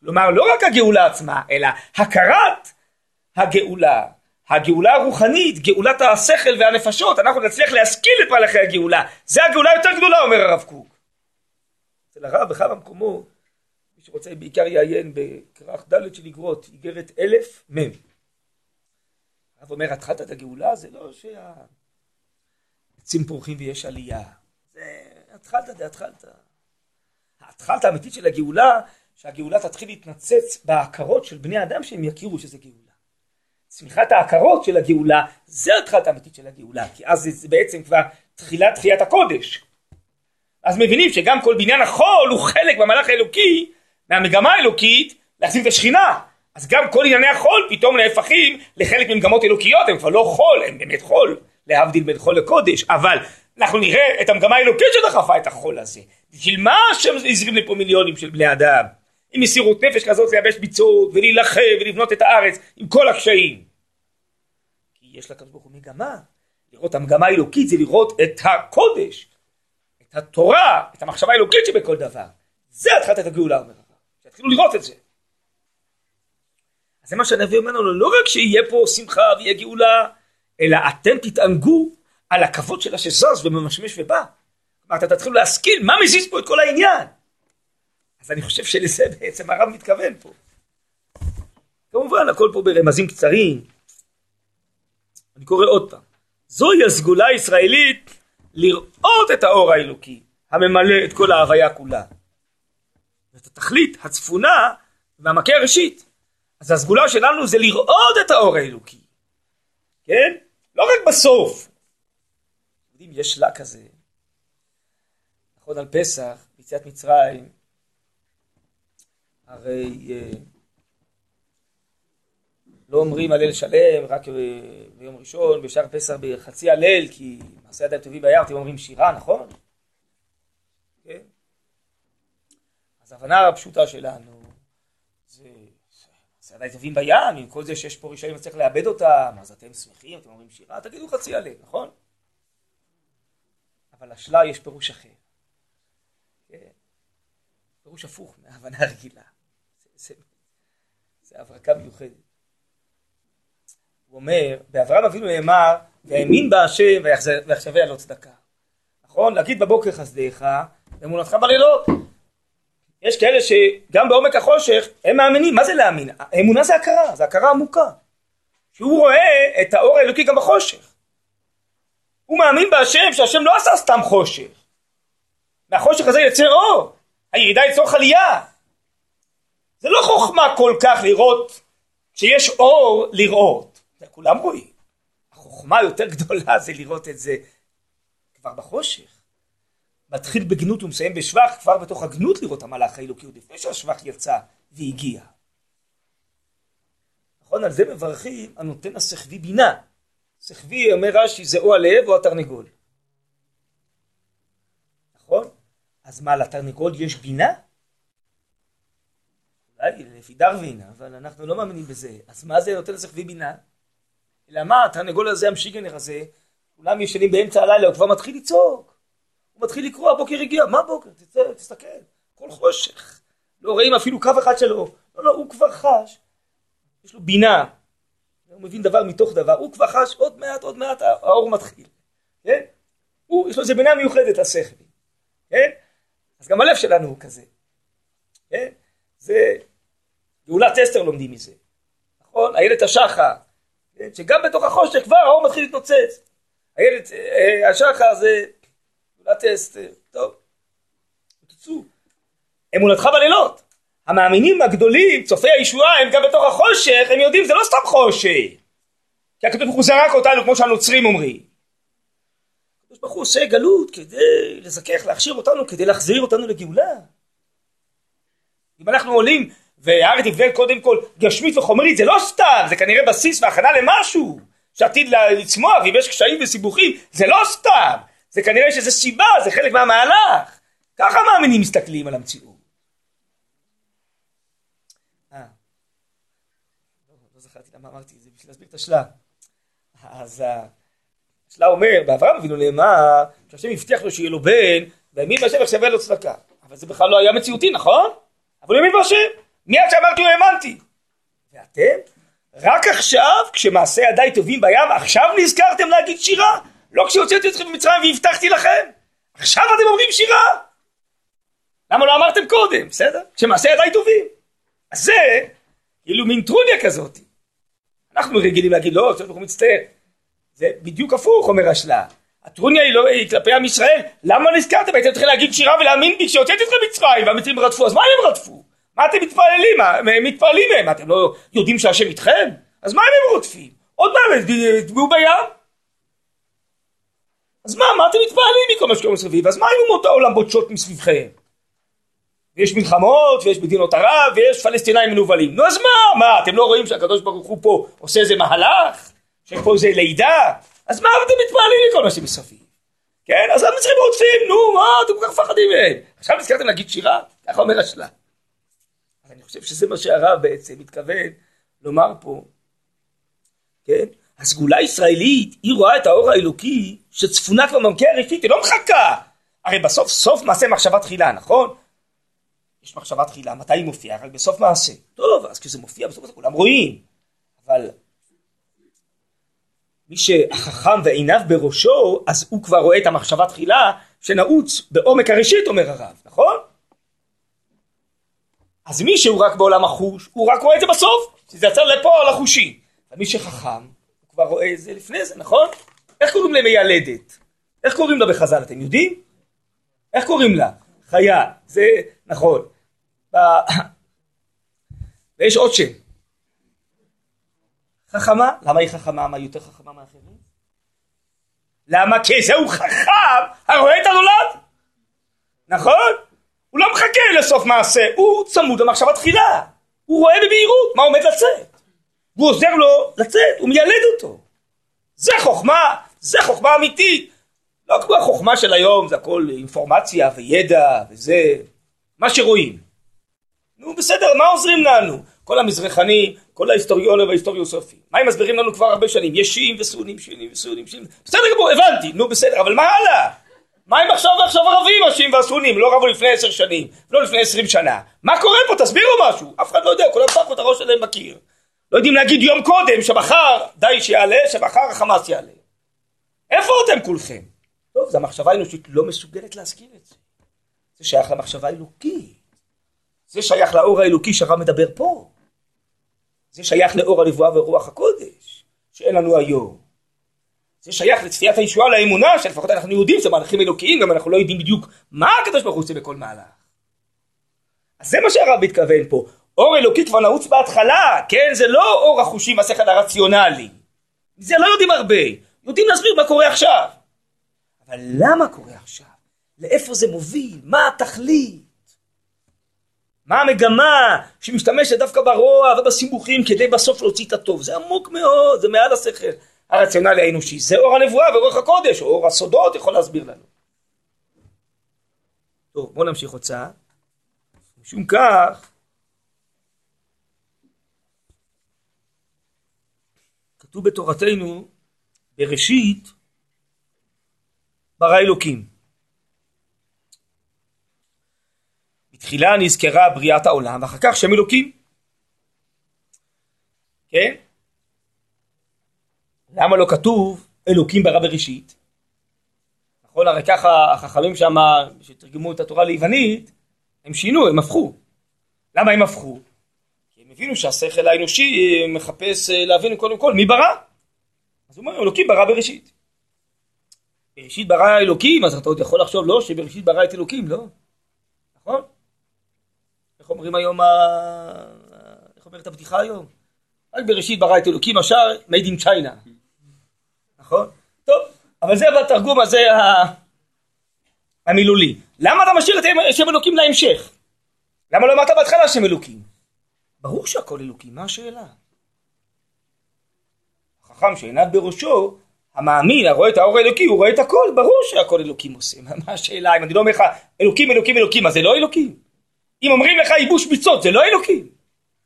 כלומר, לא רק הגאולה עצמה, אלא הכרת הגאולה. הגאולה הרוחנית, גאולת השכל והנפשות, אנחנו נצליח להשכיל את מהלכי הגאולה. זה הגאולה יותר גדולה, אומר הרב קוק. אצל הרב בכמה מקומות, מי שרוצה בעיקר יעיין בכרך ד' של אגרות, איגרת אלף מ'. הרב אומר, התחלת את הגאולה זה לא מקצים פורחים ויש עלייה. זה התחלת זה התחלת. ההתחלת האמיתית של הגאולה, שהגאולה תתחיל להתנצץ בהכרות של בני אדם שהם יכירו שזה גאולה. צמיחת ההכרות של הגאולה, זה התחלת האמיתית של הגאולה, כי אז זה בעצם כבר תחילת תחיית הקודש. אז מבינים שגם כל בניין החול הוא חלק במהלך האלוקי, מהמגמה האלוקית, להחזיר את השכינה. אז גם כל ענייני החול פתאום נהפכים לחלק ממגמות אלוקיות, הם כבר לא חול, הם באמת חול, להבדיל בין חול לקודש, אבל אנחנו נראה את המגמה האלוקית שדחפה את החול הזה. בשביל מה השם הזרים לפה מיליונים של בני אדם? עם מסירות נפש כזאת לייבש ביצות ולהילחם ולבנות את הארץ עם כל הקשיים. כי יש לקדוש ברוך הוא מגמה, לראות המגמה האלוקית זה לראות את הקודש, את התורה, את המחשבה האלוקית שבכל דבר. זה התחלת את הגאולה אומר שיתחילו לראות את זה. אז זה מה שהנביא אומר לנו, לא רק שיהיה פה שמחה ויהיה גאולה, אלא אתם תתענגו על הכבוד שלה שזז וממשמש ובא. כלומר, אתה תתחילו להשכיל מה מזיז פה את כל העניין. אז אני חושב שלזה בעצם הרב מתכוון פה. כמובן, הכל פה ברמזים קצרים. אני קורא עוד פעם. זוהי הסגולה הישראלית לראות את האור האלוקי הממלא את כל ההוויה כולה. ואת התכלית הצפונה והמכה הראשית. אז הסגולה שלנו זה לראות את האור האלוקי. כן? לא רק בסוף. יודעים, יש שלה כזה. נכון על פסח, ביציאת מצרים, הרי אה, לא אומרים הלל שלם רק אה, ביום ראשון, בשער פסח בחצי הלל, כי מעשה ידיים טובים ביער, אתם אומרים שירה, נכון? כן? אז ההבנה הפשוטה שלנו זה ידיים טובים בים, עם כל זה שיש פה רישאים וצריך לאבד אותם, אז אתם שמחים, אתם אומרים שירה, תגידו חצי הלל, נכון? אבל לשלה יש פירוש אחר. כן? פירוש הפוך מההבנה הרגילה. זה, הברקה מיוחדת. הוא אומר, באברהם אבינו נאמר, והאמין בהשם ויחשביה לא צדקה. נכון? להגיד בבוקר חסדיך, אמונתך בלילות. יש כאלה שגם בעומק החושך הם מאמינים, מה זה להאמין? האמונה זה הכרה, זה הכרה עמוקה. שהוא רואה את האור האלוקי גם בחושך. הוא מאמין בהשם שהשם לא עשה סתם חושך. מהחושך הזה יצא אור. הירידה לצורך עלייה. זה לא חוכמה כל כך לראות, כשיש אור לראות, כולם רואים. החוכמה היותר גדולה זה לראות את זה כבר בחושך. מתחיל בגנות ומסיים בשבח, כבר בתוך הגנות לראות המלאך האלוקי, עוד לפני שהשבח יצא והגיע. נכון? על זה מברכים הנותן השכבי בינה. שכבי, אומר רש"י, זה או הלב או התרנגול. נכון? אז מה, לתרנגול יש בינה? אולי לפי דרווין, אבל אנחנו לא מאמינים בזה. אז מה זה נותן לשכבי בינה? אלא מה, התרנגול הזה, המשיגנר הזה, כולם ישנים באמצע הלילה, הוא כבר מתחיל לצעוק. מתחיל לקרוא, הבוקר הגיע, מה בוקר? תצא, תסתכל, כל חושך. לא רואים אפילו קו אחד שלו. לא, לא, הוא כבר חש. יש לו בינה. הוא מבין דבר מתוך דבר. הוא כבר חש, עוד מעט, עוד מעט, האור מתחיל. כן? הוא, יש לו איזה בינה מיוחדת לשכל. כן? אז גם הלב שלנו הוא כזה. כן? זה גאולת אסתר לומדים מזה. נכון? איילת השחר. כן? שגם בתוך החושך כבר האור מתחיל להתנוצץ. איילת אה, השחר זה גאולת אסתר. טוב. בקיצור, אמונתך בלילות. המאמינים הגדולים, צופי הישועה, הם גם בתוך החושך, הם יודעים, זה לא סתם חושך. כי הקדוש ברוך הוא זרק אותנו, כמו שהנוצרים אומרים. הקדוש ברוך הוא עושה גלות כדי לזכך, להכשיר אותנו, כדי להחזיר אותנו לגאולה. אם אנחנו עולים, והארץ נבדל קודם כל גשמית וחומרית, זה לא סתם, זה כנראה בסיס והכנה למשהו, שעתיד לצמוח, ואם יש קשיים וסיבוכים, זה לא סתם, זה כנראה שזה סיבה, זה חלק מהמהלך. ככה מאמינים מסתכלים על המציאות. אה, לא, זכרתי למה אמרתי את זה, בשביל להסביר את השלב. אז השלב אומר, באברהם אבינו נאמר, שהשם הבטיח לו שיהיה לו בן, והאמין בהשם יחשבה לו צדקה. אבל זה בכלל לא היה מציאותי, נכון? אבל הוא האמין בהשם. מיד שאמרתי הוא האמנתי. ואתם? רק עכשיו, כשמעשה ידיי טובים בים, עכשיו נזכרתם להגיד שירה? לא כשהוצאתי אתכם ממצרים והבטחתי לכם? עכשיו אתם אומרים שירה? למה לא אמרתם קודם, בסדר? כשמעשה ידיי טובים. אז זה כאילו מין טרוניה כזאת. אנחנו רגילים להגיד לא, הוא מצטער. זה בדיוק הפוך אומר השלה. הטרוניה היא לא היא כלפי עם ישראל, למה נזכרתם? הייתם צריכים להגיד שירה ולהאמין בי כשהוצאתי אתכם מצרים והמצרים רדפו, אז מה הם רדפו? מה אתם מתפללים? מה, הם מתפללים מהם? אתם לא יודעים שהשם איתכם? אז מה הם רודפים? עוד פעם, תגעו בים? אז מה, מה אתם מתפעלים מכל מה שקורה מסביב? אז מה אם אומות העולם בוטשות מסביבכם? ויש מלחמות, ויש מדינות ערב, ויש פלסטינאים מנוולים. נו אז מה? מה, אתם לא רואים שהקדוש ברוך הוא פה עושה איזה מהלך? שיש פה איזה לידה? אז מה אתם מתפעלים מכל מה שמסביב? כן? אז המצרים רוצים, נו, מה אתם כל כך מפחדים מהם? עכשיו נזכרתם להגיד שירה? ככה אומר השלה. אז אני חושב שזה מה שהרב בעצם מתכוון לומר פה, כן? הסגולה הישראלית, היא רואה את האור האלוקי שצפונה כבר במקרה הראשית, היא לא מחכה. הרי בסוף, סוף מעשה מחשבה תחילה, נכון? יש מחשבה תחילה, מתי היא מופיעה? רק בסוף מעשה. טוב, אז כשזה מופיע בסוף כולם רואים. אבל מי שהחכם ועיניו בראשו, אז הוא כבר רואה את המחשבה תחילה שנעוץ בעומק הראשית, אומר הרב, נכון? אז מי שהוא רק בעולם החוש, הוא רק רואה את זה בסוף, שזה יצא לפה על החושי. ומי שחכם, כבר רואה את זה לפני זה, נכון? איך קוראים למיילדת? איך קוראים לה בחז"ל, אתם יודעים? איך קוראים לה? חיה, זה נכון. ויש עוד שם. חכמה, למה היא חכמה? מה, יותר חכמה מאחרים? למה? כי זהו חכם הרואה את הנולד. נכון? הוא לא מחכה לסוף מעשה, הוא צמוד למחשבה תחילה. הוא רואה בבהירות מה עומד לצאת. והוא עוזר לו לצאת, הוא מיילד אותו. זה חוכמה, זה חוכמה אמיתית. לא כמו החוכמה של היום, זה הכל אינפורמציה וידע וזה, מה שרואים. נו בסדר, מה עוזרים לנו? כל המזרחנים, כל ההיסטוריונים וההיסטוריוסופים. מה הם מסבירים לנו כבר הרבה שנים? יש שיעים וסונים, שיעים וסונים, שיעים. בסדר גמור, הבנתי, נו בסדר, אבל מה הלאה? מה הם עכשיו ועכשיו ערבים השיעים והסונים? לא רבו לפני עשר שנים, לא לפני עשרים שנה. מה קורה פה? תסבירו משהו. אף אחד לא יודע, כולם פחו את הראש שלהם בקיר. לא יודעים להגיד יום קודם שמחר דאעש יעלה, שמחר החמאס יעלה. איפה אתם כולכם? טוב, זו המחשבה האנושית לא מסוגלת להזכיר את זה. זה שייך למחשבה האלוקית. זה שייך לאור האלוקי שהרב מדבר פה. זה שייך לאור הנבואה ורוח הקודש, שאין לנו היום. זה שייך לצפיית הישועה לאמונה, שלפחות אנחנו יהודים, זה מהלכים אלוקיים, גם אנחנו לא יודעים בדיוק מה הקדוש ברוך הוא עושה בכל מהלך. אז זה מה שהרב מתכוון פה. אור אלוקי כבר נעוץ בהתחלה, כן? זה לא אור החושים והשכל הרציונלי. זה לא יודעים הרבה. יודעים להסביר מה קורה עכשיו. אבל למה קורה עכשיו? לאיפה זה מוביל? מה התכלית? מה המגמה שמשתמשת דווקא ברוע ובסימוכים כדי בסוף להוציא את הטוב? זה עמוק מאוד, זה מעל השכל הרציונלי האנושי. זה אור הנבואה ורוח הקודש, או אור הסודות יכול להסביר לנו. טוב, בואו נמשיך הוצאה. משום כך, כתוב בתורתנו, בראשית ברא אלוקים. בתחילה נזכרה בריאת העולם, ואחר כך שם אלוקים. כן? למה לא כתוב אלוקים ברא בראשית? נכון, הרי ככה החכמים שם, שתרגמו את התורה ליוונית, הם שינו, הם הפכו. למה הם הפכו? כי הם הבינו שהשכל האנושי מחפש אה, להבין קודם כל מי ברא. אז הוא אומר, אלוקים ברא בראשית. בראשית ברא אלוקים, אז אתה עוד יכול לחשוב, לא, שבראשית ברא את אלוקים, לא. נכון? איך אומרים היום, איך אומרת הבדיחה היום? רק בראשית ברא את אלוקים, השאר made in China. נכון? טוב, אבל זה בתרגום הזה המילולי. למה אתה משאיר את שם אלוקים להמשך? למה לא אמרת בהתחלה שם אלוקים? ברור שהכל אלוקים, מה השאלה? החכם שעיניו בראשו, המאמין, הרואה את האור האלוקי, הוא רואה את הכל, ברור שהכל אלוקים עושה. מה השאלה? אם אני לא אומר לך אלוקים, אלוקים, אלוקים, אז זה לא אלוקים? אם אומרים לך ייבוש ביצות, זה לא אלוקים.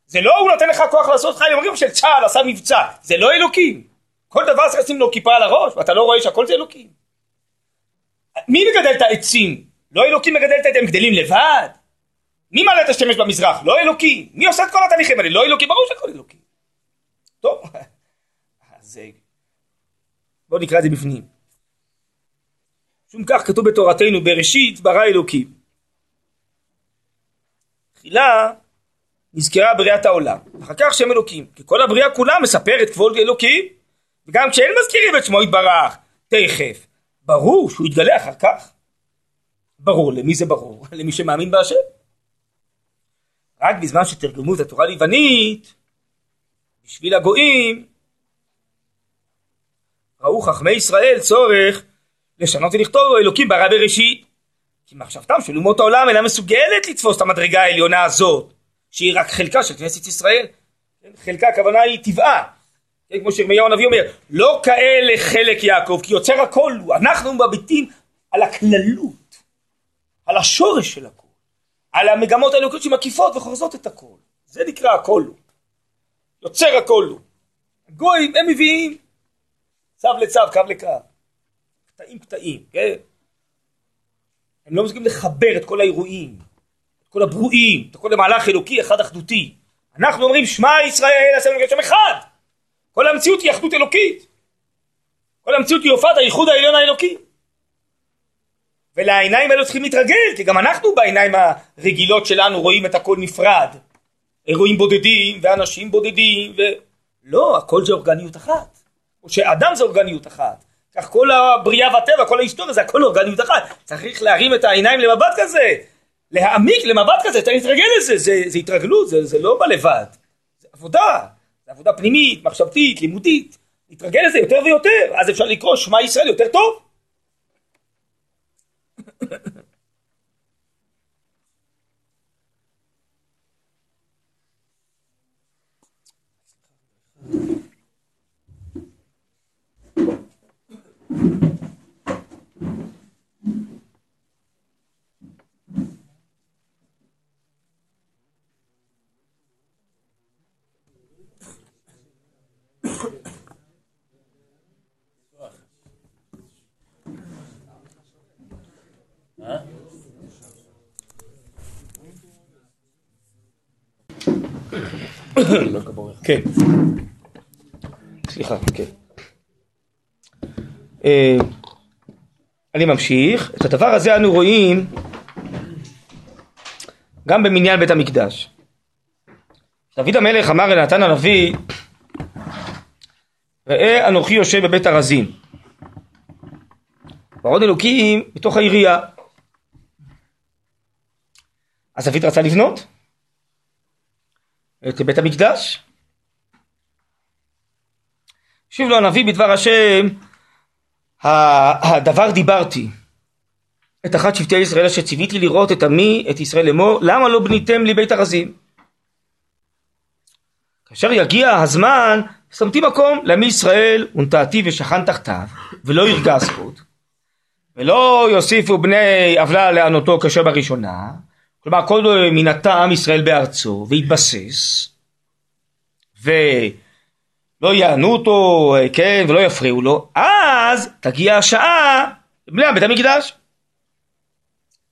זה לא הוא נותן לך כוח לעשות חיים, אומרים של צה"ל עשה מבצע, זה לא אלוקים. כל דבר צריך לשים לו כיפה על הראש, ואתה לא רואה שהכל זה אלוקים. מי מגדל את העצים? לא אלוקים מגדל את העצים, הם גדלים לבד. מי מעלה את השמש במזרח? לא אלוקים. מי עושה את כל התהליכים האלה? לא אלוקים, ברור שהכל אלוקים. טוב, אז בואו נקרא את זה בפנים. שום כך כתוב בתורתנו בראשית ברא אלוקים. תחילה נזכרה בריאת העולם, אחר כך שם אלוקים, כי כל הבריאה כולה מספרת כבוד אלוקים, וגם כשאין מזכירים את שמו יתברך, תכף, ברור שהוא יתגלה אחר כך. ברור, למי זה ברור? למי שמאמין בהשם. רק בזמן שתרגמו את התורה ליוונית, בשביל הגויים, ראו חכמי ישראל צורך לשנות ולכתוב אלוקים ברא בראשית. כי מחשבתם של אומות העולם אינה מסוגלת לתפוס את המדרגה העליונה הזאת, שהיא רק חלקה של כנסת ישראל. כן, חלקה הכוונה היא טבעה. כן, כמו שירמיהו הנביא אומר, לא כאלה חלק יעקב, כי יוצר הכל הוא. אנחנו מביטים על הכללות, על השורש של הכל, על המגמות האלוקיות שמקיפות וחורזות את הכל. זה נקרא הכל הוא. יוצר הכל הוא. הגויים הם מביאים צו לצו, קו לקו. קטעים קטעים, כן? הם לא מסוגלים לחבר את כל האירועים, את כל הברואים, את כל המהלך אלוקי אחד אחדותי. אנחנו אומרים שמע ישראל עשינו גשם אחד. כל המציאות היא אחדות אלוקית. כל המציאות היא הופעת הייחוד העליון האלוקי. ולעיניים האלו צריכים להתרגל, כי גם אנחנו בעיניים הרגילות שלנו רואים את הכל נפרד. אירועים בודדים ואנשים בודדים ו... לא, הכל זה אורגניות אחת. או שאדם זה אורגניות אחת. כך כל הבריאה והטבע, כל ההיסטוריה זה הכל אורגניות אחת. צריך להרים את העיניים למבט כזה, להעמיק למבט כזה, צריך להתרגל לזה, זה, זה התרגלות, זה, זה לא בא לבד. זה עבודה, זה עבודה פנימית, מחשבתית, לימודית. להתרגל לזה יותר ויותר, אז אפשר לקרוא שמע ישראל יותר טוב. כן. סליחה, כן. אה, אני ממשיך. את הדבר הזה אנו רואים גם במניין בית המקדש. דוד המלך אמר אל נתן הנביא ראה אנוכי יושב בבית ארזים ועוד אלוקים בתוך העירייה אז דוד רצה לבנות את בית המקדש. השיב לו הנביא בדבר השם, הדבר דיברתי. את אחת שבטי ישראל אשר ציוויתי לראות את עמי, את ישראל לאמור, למה לא בניתם לי בית ארזים? כאשר יגיע הזמן, שמתי מקום לעמי ישראל ונטעתי ושכן תחתיו, ולא ירגע עוד, ולא יוסיפו בני עוולה לענותו כאשר בראשונה, כלומר כל מינתה עם ישראל בארצו והתבסס. ולא יענו אותו, כן, ולא יפריעו לו, אז תגיע השעה לבני בית המקדש.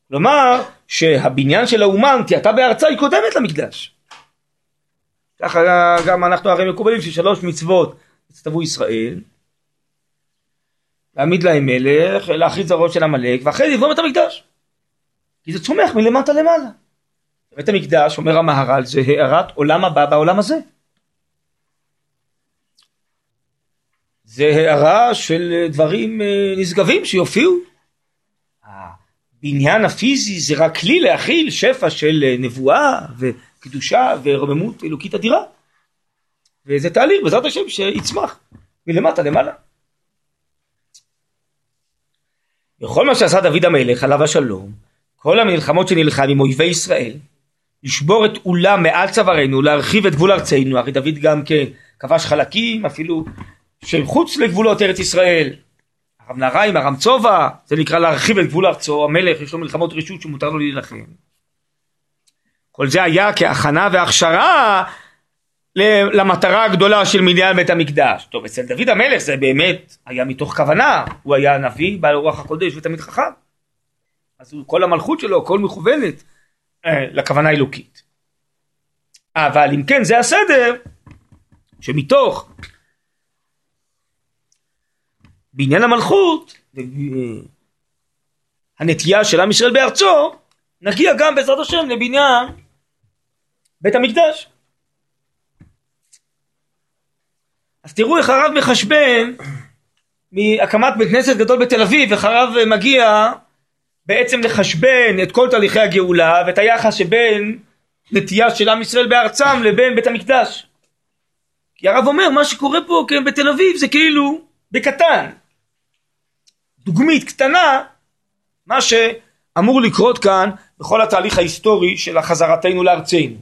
כלומר שהבניין של האומה, נטייתה בארצה, היא קודמת למקדש. ככה גם אנחנו הרי מקובלים ששלוש מצוות הצטוו ישראל, להעמיד להם מלך, להכריז הראש של עמלק, ואחרי זה לבנות את המקדש. כי זה צומח מלמטה למעלה. בית המקדש, אומר המהר"ל, זה הארת עולם הבא בעולם הזה. זה הערה של דברים אה, נשגבים שיופיעו. הבניין הפיזי זה רק כלי להכיל שפע של אה, נבואה וקדושה ורוממות אלוקית אדירה. וזה תהליך בעזרת השם שיצמח מלמטה למעלה. בכל מה שעשה דוד המלך עליו השלום כל המלחמות שנלחם עם אויבי ישראל, לשבור את אולם מעל צווארנו, להרחיב את גבול ארצנו, הרי דוד גם כן כבש חלקים אפילו של חוץ לגבולות ארץ ישראל. הרב נהריים, הרם צובע, זה נקרא להרחיב את גבול ארצו, המלך יש לו מלחמות רשות שמותר לו להילחם. כל זה היה כהכנה והכשרה למטרה הגדולה של מניין בית המקדש. טוב, אצל דוד המלך זה באמת היה מתוך כוונה, הוא היה נביא בעל רוח הקודש ותמיד חכם. אז כל המלכות שלו, הכל מכוונת אה, לכוונה האלוקית. אבל אם כן זה הסדר, שמתוך בעניין המלכות, הנטייה של עם ישראל בארצו, נגיע גם בעזרת השם לבניין בית המקדש. אז תראו איך הרב מחשבן מהקמת בית כנסת גדול בתל אביב ואחריו מגיע בעצם לחשבן את כל תהליכי הגאולה ואת היחס שבין נטייה של עם ישראל בארצם לבין בית המקדש. כי הרב אומר מה שקורה פה כן, בתל אביב זה כאילו בקטן. דוגמית קטנה מה שאמור לקרות כאן בכל התהליך ההיסטורי של החזרתנו לארצנו.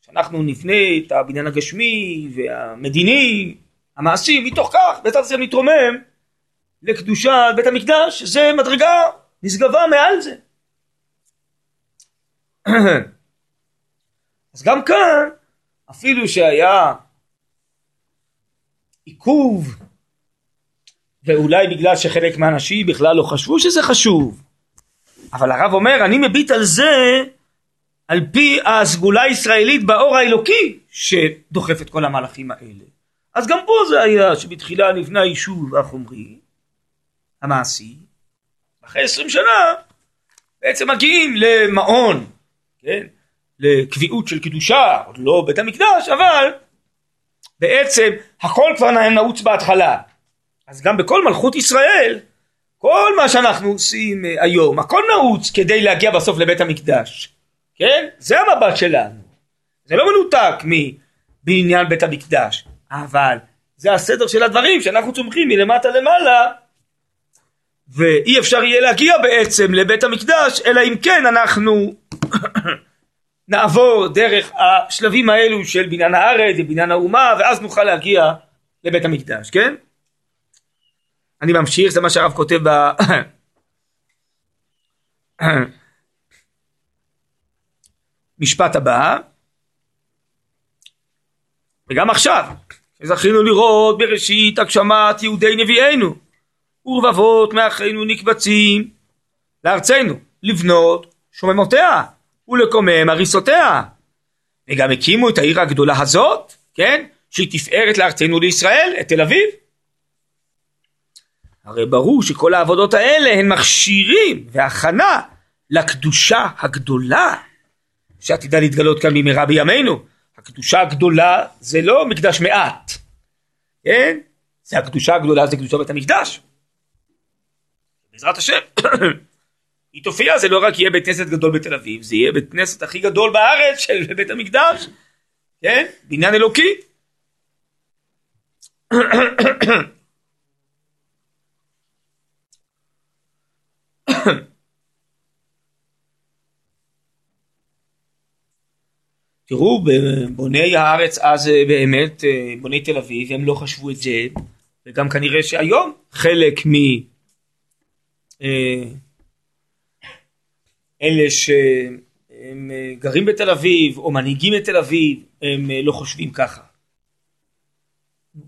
שאנחנו נבנה את הבניין הגשמי והמדיני, המעשי, מתוך כך בעזרת השם נתרומם לקדושת בית המקדש, זה מדרגה נשגבה מעל זה. אז גם כאן, אפילו שהיה עיכוב, ואולי בגלל שחלק מהאנשים בכלל לא חשבו שזה חשוב, אבל הרב אומר, אני מביט על זה על פי הסגולה הישראלית באור האלוקי שדוחף את כל המהלכים האלה. אז גם פה זה היה שבתחילה נבנה היישוב החומרי, המעשי, אחרי עשרים שנה בעצם מגיעים למעון, כן, לקביעות של קדושה, עוד לא בית המקדש, אבל בעצם הכל כבר נעוץ בהתחלה. אז גם בכל מלכות ישראל, כל מה שאנחנו עושים אה, היום, הכל נעוץ כדי להגיע בסוף לבית המקדש. כן? זה המבט שלנו. זה לא מנותק מבעניין בית המקדש, אבל זה הסדר של הדברים שאנחנו צומחים מלמטה למעלה ואי אפשר יהיה להגיע בעצם לבית המקדש אלא אם כן אנחנו נעבור דרך השלבים האלו של בניין הארץ ובניין האומה ואז נוכל להגיע לבית המקדש, כן? אני ממשיך, זה מה שהרב כותב ב... משפט הבא. וגם עכשיו זכינו לראות בראשית הגשמת יהודי נביאינו ורבבות מאחינו נקבצים לארצנו לבנות שוממותיה ולקומם הריסותיה. וגם הקימו את העיר הגדולה הזאת כן שהיא תפארת לארצנו לישראל את תל אביב הרי ברור שכל העבודות האלה הן מכשירים והכנה לקדושה הגדולה שעתידה להתגלות כאן במהרה בימינו. הקדושה הגדולה זה לא מקדש מעט, כן? זה הקדושה הגדולה זה קדושה בית המקדש. בעזרת השם. היא תופיע זה לא רק יהיה בית כנסת גדול בתל אביב, זה יהיה בית כנסת הכי גדול בארץ של בית המקדש, כן? בניין אלוקי. תראו, בוני הארץ אז אה, באמת, אה, בוני תל אביב, הם לא חשבו את זה, וגם כנראה שהיום חלק מ... אה, שהם גרים בתל אביב או מנהיגים את תל אביב הם לא חושבים ככה.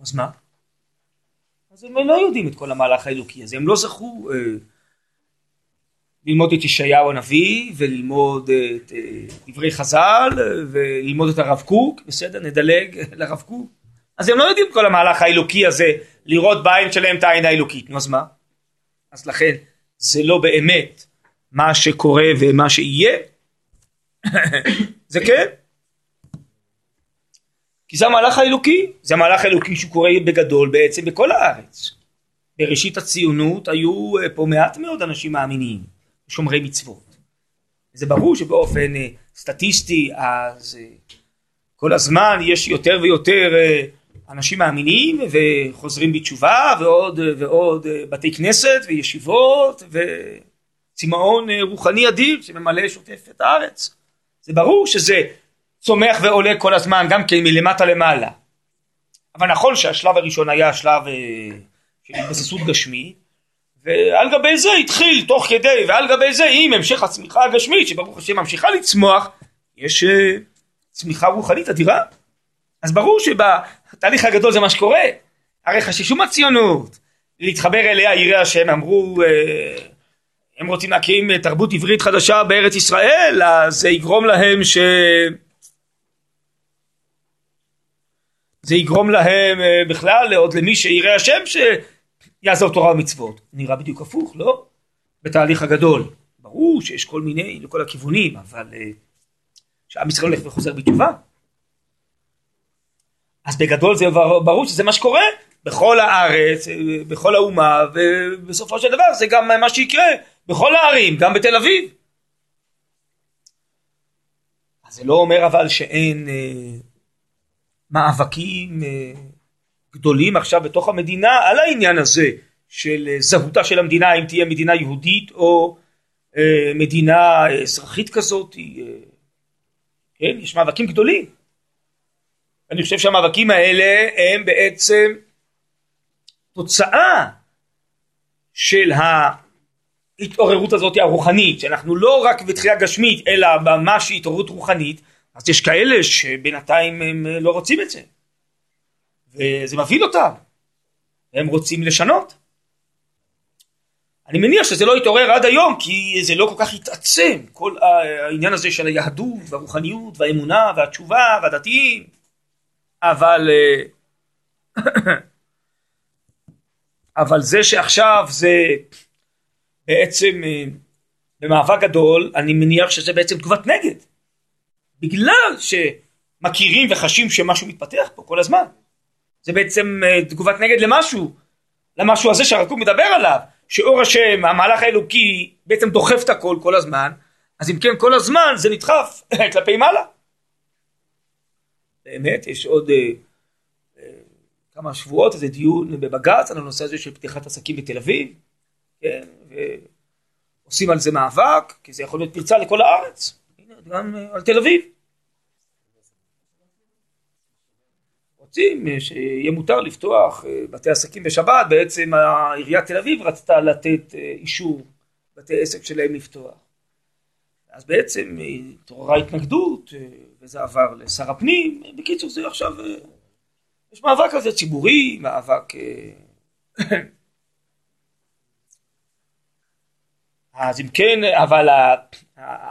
אז מה? אז הם לא יודעים את כל המהלך האלוקי הזה, הם לא זכו ללמוד את ישעיהו הנביא וללמוד את אה, דברי חז"ל וללמוד את הרב קוק, בסדר? נדלג לרב קוק. אז הם לא יודעים כל המהלך האלוקי הזה לראות בעין שלהם את העין האלוקית, נו אז מה? אז לכן זה לא באמת מה שקורה ומה שיהיה, זה כן. כי זה המהלך האלוקי, זה המהלך האלוקי שהוא קורה בגדול בעצם בכל הארץ. בראשית הציונות היו אה, פה מעט מאוד אנשים מאמינים. שומרי מצוות. זה ברור שבאופן אה, סטטיסטי אז אה, כל הזמן יש יותר ויותר אה, אנשים מאמינים וחוזרים בתשובה ועוד ועוד בתי כנסת וישיבות וצמאון רוחני אדיר שממלא שוטף את הארץ. זה ברור שזה צומח ועולה כל הזמן גם כן מלמטה למעלה. אבל נכון שהשלב הראשון היה שלב של התבססות גשמית ועל גבי זה התחיל תוך כדי, ועל גבי זה עם המשך הצמיחה הגשמית, שברוך השם ממשיכה לצמוח, יש uh, צמיחה רוחנית אדירה. אז ברור שבתהליך הגדול זה מה שקורה. הרי חששו מהציונות, להתחבר אליה יראי השם, אמרו, uh, הם רוצים להקים תרבות עברית חדשה בארץ ישראל, אז זה יגרום להם ש... זה יגרום להם uh, בכלל, עוד למי שיראה השם, ש... יעזוב תורה ומצוות. נראה בדיוק הפוך, לא? בתהליך הגדול. ברור שיש כל מיני, לכל הכיוונים, אבל uh, שעם ישראל הולך וחוזר בתשובה. אז בגדול זה ברור שזה מה שקורה, בכל הארץ, בכל האומה, ובסופו של דבר זה גם מה שיקרה בכל הערים, גם בתל אביב. אז זה לא אומר אבל שאין אה, מאבקים אה, גדולים עכשיו בתוך המדינה על העניין הזה של אה, זהותה של המדינה, אם תהיה מדינה יהודית או אה, מדינה אזרחית כזאת. אה, כן, יש מאבקים גדולים. אני חושב שהמאבקים האלה הם בעצם תוצאה של ההתעוררות הזאת הרוחנית, שאנחנו לא רק בתחייה גשמית, אלא ממש התעוררות רוחנית, אז יש כאלה שבינתיים הם לא רוצים את זה. וזה מבהיל אותם. הם רוצים לשנות. אני מניח שזה לא יתעורר עד היום, כי זה לא כל כך התעצם, כל העניין הזה של היהדות והרוחניות והאמונה והתשובה והדתיים, אבל אה, אבל זה שעכשיו זה בעצם אה, במאבק גדול, אני מניח שזה בעצם תגובת נגד. בגלל שמכירים וחשים שמשהו מתפתח פה כל הזמן. זה בעצם אה, תגובת נגד למשהו, למשהו הזה שהרקוק מדבר עליו, שאור השם, המהלך האלוקי, בעצם דוחף את הכל כל הזמן, אז אם כן כל הזמן זה נדחף כלפי מעלה. באמת, יש עוד אה, אה, כמה שבועות איזה דיון בבג"ץ על הנושא הזה של פתיחת עסקים בתל אביב, כן, ועושים על זה מאבק, כי זה יכול להיות פרצה לכל הארץ, גם אה, על תל אביב. רוצים אה, שיהיה מותר לפתוח אה, בתי עסקים בשבת, בעצם עיריית תל אביב רצתה לתת אה, אישור בתי עסק שלהם לפתוח. אז בעצם התעוררה התנגדות וזה עבר לשר הפנים, בקיצור זה עכשיו, יש מאבק כזה ציבורי, מאבק... אז אם כן, אבל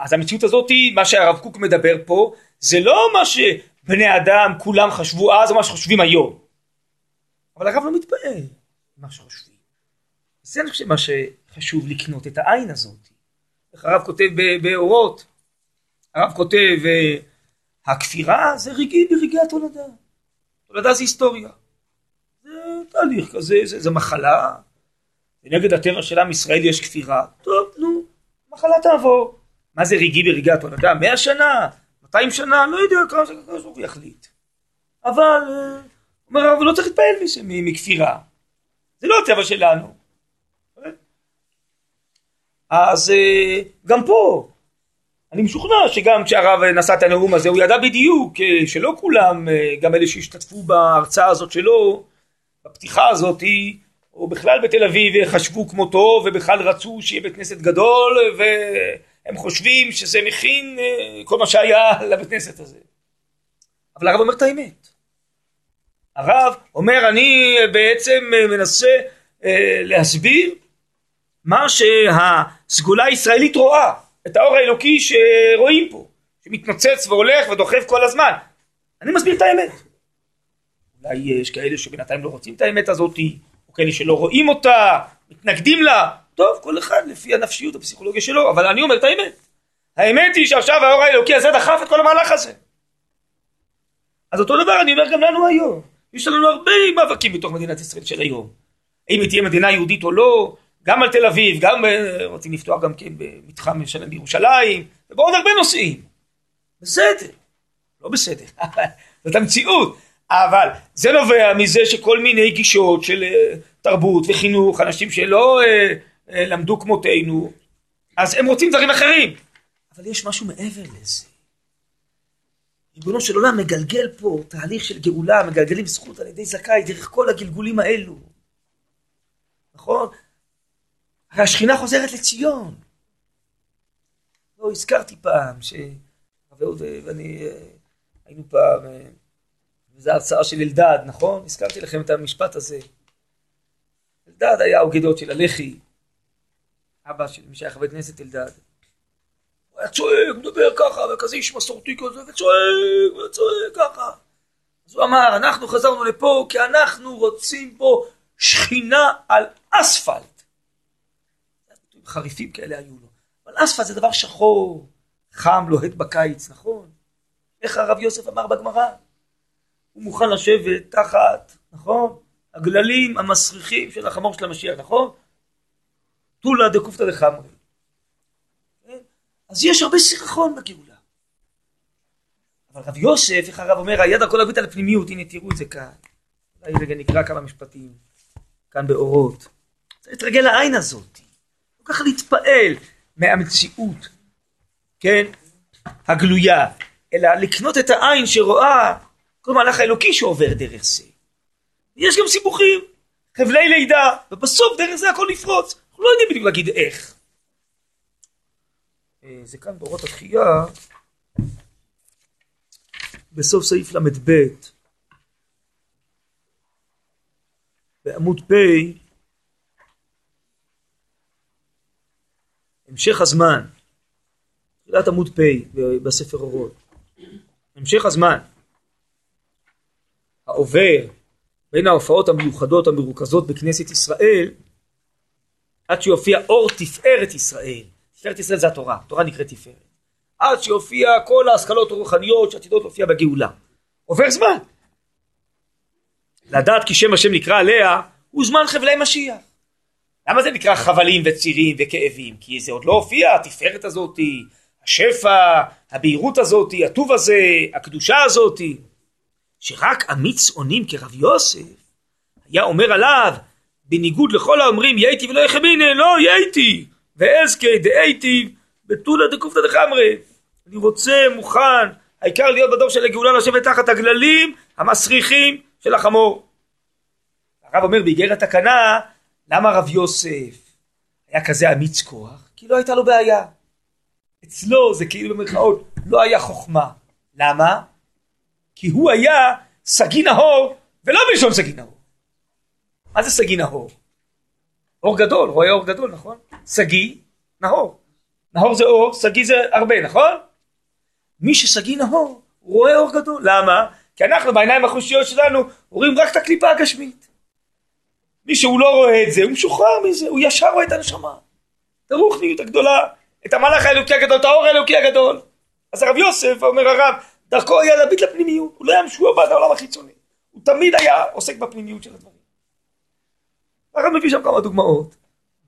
אז המציאות הזאת, מה שהרב קוק מדבר פה, זה לא מה בני אדם כולם חשבו אז או מה שחושבים היום. אבל הרב לא מתפעל מה שחושבים. זה אני חושב מה שחשוב לקנות את העין הזאת. איך הרב כותב באורות, הרב כותב הכפירה זה רגעי ברגעי התולדה. תולדה זה היסטוריה. זה תהליך כזה, זה, זה מחלה. ונגד הטבע של עם ישראל יש כפירה. טוב, נו, מחלה תעבור. מה זה רגעי ברגעי התולדה? מאה שנה? 200 שנה, לא יודע כמה זה ככה הוא יחליט. אבל, אה, אומר הרב, לא צריך להתפעל מכפירה. זה לא הטבע שלנו. אז אה, גם פה, אני משוכנע שגם כשהרב נשא את הנאום הזה, הוא ידע בדיוק אה, שלא כולם, גם אלה שהשתתפו בהרצאה הזאת שלו, בפתיחה הזאת, או בכלל בתל אביב חשבו כמותו, ובכלל רצו שיהיה בית כנסת גדול, ו... הם חושבים שזה מכין אה, כל מה שהיה לבית כנסת הזה. אבל הרב אומר את האמת. הרב אומר אני בעצם אה, מנסה אה, להסביר מה שהסגולה הישראלית רואה, את האור האלוקי שרואים פה, שמתנוצץ והולך ודוחף כל הזמן. אני מסביר את האמת. אולי יש כאלה שבינתיים לא רוצים את האמת הזאת, או כאלה שלא רואים אותה, מתנגדים לה, טוב, כל אחד לפי הנפשיות, הפסיכולוגיה שלו, אבל אני אומר את האמת. האמת היא שעכשיו האור האלוקי הזה דחף את כל המהלך הזה. אז אותו דבר אני אומר גם לנו היום. יש לנו הרבה מאבקים בתוך מדינת ישראל של היום. האם היא תהיה מדינה יהודית או לא, גם על תל אביב, גם אה, רוצים לפתוח גם כן במתחם שלם בירושלים, ובעוד הרבה נושאים. בסדר, לא בסדר, זאת המציאות. אבל זה נובע מזה שכל מיני גישות של אה, תרבות וחינוך, אנשים שלא אה, למדו כמותנו, אז הם רוצים דברים אחרים. אבל יש משהו מעבר לזה. ריבונו של עולם מגלגל פה תהליך של גאולה, מגלגלים זכות על ידי זכאי דרך כל הגלגולים האלו. נכון? הרי השכינה חוזרת לציון. לא, הזכרתי פעם אהוד ואני אה, היינו פעם, אה, וזו הרצאה של אלדד, נכון? הזכרתי לכם את המשפט הזה. אלדד היה אוגדות של הלח"י, אבא של מי שהיה חבר כנסת אלדד. הוא היה צועק, מדבר ככה, וכזה איש מסורתי כזה, וצועק, וצועק ככה. אז הוא אמר, אנחנו חזרנו לפה כי אנחנו רוצים פה שכינה על אספלט. חריפים כאלה היו לו. אבל אספלט זה דבר שחור, חם, לוהט בקיץ, נכון? איך הרב יוסף אמר בגמרא? הוא מוכן לשבת תחת, נכון? הגללים המסריחים של החמור של המשיח, נכון? תולה דקופתא דחמרי. אז יש הרבה סירחון בגאולה. אבל רב יוסף, איך הרב אומר, היד הכל להביא על הפנימיות, הנה תראו את זה כאן. אולי רגע נקרא כמה משפטים, כאן באורות. צריך להתרגל לעין הזאת. לא ככה להתפעל מהמציאות, כן, הגלויה, אלא לקנות את העין שרואה כל מהלך האלוקי שעובר דרך זה. יש גם סיבוכים, חבלי לידה, ובסוף דרך זה הכל נפרוץ. לא יודעים בדיוק להגיד איך. אה, זה כאן באורות התחייה, בסוף סעיף ל"ב, בעמוד פ', המשך הזמן, תחילת עמוד פ' בספר אורות, המשך הזמן. העובר בין ההופעות המיוחדות המרוכזות בכנסת ישראל עד שיופיע אור תפארת ישראל. תפארת ישראל זה התורה, התורה נקראת תפארת. עד שיופיע כל ההשכלות הרוחניות שעתידות להופיע בגאולה. עובר זמן. לדעת כי שם השם נקרא עליה הוא זמן חבלי משיח. למה זה נקרא חבלים וצירים וכאבים? כי זה עוד לא הופיע, התפארת הזאתי, השפע, הבהירות הזאתי, הטוב הזה, הקדושה הזאתי. שרק אמיץ אונים כרב יוסף היה אומר עליו בניגוד לכל האומרים יהייתי ולא יחמיני לא יהייתי ואזקי דהייתי בתולה דקופתא דחמרי אני רוצה מוכן העיקר להיות בדור של הגאולה לשבת תחת הגללים המסריחים של החמור הרב אומר באיגרת תקנה למה רב יוסף היה כזה אמיץ כוח? כי לא הייתה לו בעיה אצלו זה כאילו במרכאות לא היה חוכמה למה? כי הוא היה סגי נהור, ולא בלשון סגי נהור. מה זה סגי נהור? אור גדול, רואה אור גדול, נכון? סגי, נהור. נהור זה אור, סגי זה הרבה, נכון? מי שסגי נהור, רואה אור גדול. למה? כי אנחנו בעיניים החושיות שלנו רואים רק את הקליפה הגשמית. מי שהוא לא רואה את זה, הוא משוחרר מזה, הוא ישר רואה את הנשמה. את הרוחניות הגדולה, את המלאך האלוקי הגדול, את האור האלוקי הגדול. אז הרב יוסף, אומר הרב, דרכו היה להביט לפנימיות, הוא לא היה משועבד לעולם החיצוני, הוא תמיד היה עוסק בפנימיות של הדברים. הרב מביא שם כמה דוגמאות,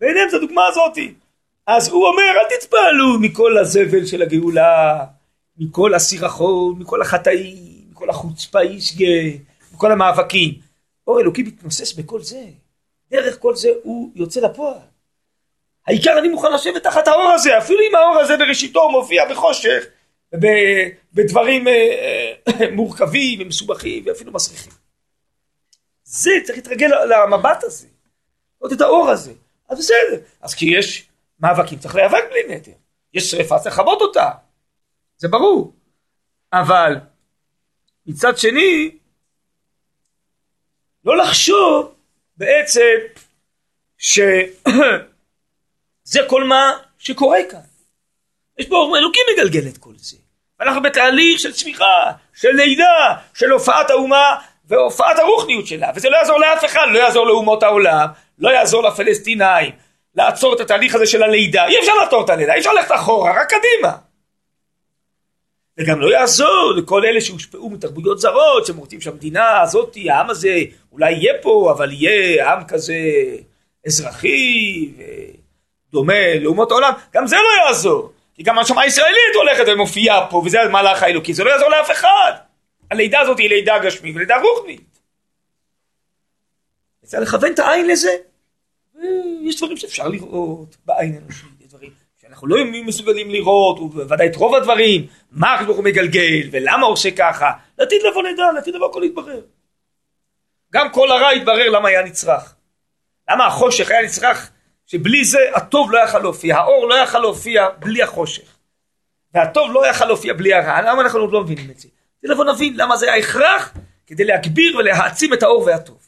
ביניהם זו הדוגמה הזאתי. אז הוא אומר, אל תתפעלו מכל הזבל של הגאולה, מכל הסירחון, מכל החטאים, מכל החוצפה אישגה, מכל המאבקים. אור אלוקי מתנוסס בכל זה. דרך כל זה הוא יוצא לפועל. העיקר אני מוכן לשבת תחת האור הזה, אפילו אם האור הזה בראשיתו מופיע בחושך, בדברים אה, אה, מורכבים ומסובכים ואפילו מסריחים. זה, צריך להתרגל למבט הזה, לראות את האור הזה. אז בסדר, אז כי יש מאבקים צריך להיאבק בלי נטר, יש שריפה צריך לכבות אותה, זה ברור, אבל מצד שני, לא לחשוב בעצם שזה כל מה שקורה כאן. יש פה אלוקים מגלגל את כל זה. אנחנו בתהליך של צמיחה, של לידה, של הופעת האומה והופעת הרוחניות שלה, וזה לא יעזור לאף אחד, לא יעזור לאומות העולם, לא יעזור לפלסטינאים, לעצור את התהליך הזה של הלידה, אי אפשר לעצור את הלידה, אי אפשר ללכת אחורה, רק קדימה. וגם לא יעזור לכל אלה שהושפעו מתרבויות זרות, שהם שהמדינה הזאתי, העם הזה, אולי יהיה פה, אבל יהיה עם כזה אזרחי, ודומה לאומות העולם, גם זה לא יעזור. כי גם הנשמה הישראלית הולכת ומופיעה פה, וזה המהלך האלוקי, זה לא יעזור לאף אחד. הלידה הזאת היא לידה גשמית ולידה רוחנית. צריך לכוון את העין לזה. יש דברים שאפשר לראות בעין אנושית, יש דברים שאנחנו לא מסוגלים לראות, ובוודאי את רוב הדברים, מה הקדוש הוא מגלגל, ולמה עושה ככה, לעתיד לבוא נדע, לעתיד לבוא הכל יתברר. גם כל הרע יתברר למה היה נצרך. למה החושך היה נצרך שבלי זה הטוב לא יכל להופיע, האור לא יכל להופיע בלי החושך. והטוב לא יכל להופיע בלי הרע, למה אנחנו עוד לא מבינים את זה? זה לבוא נבין למה זה היה הכרח כדי להגביר ולהעצים את האור והטוב.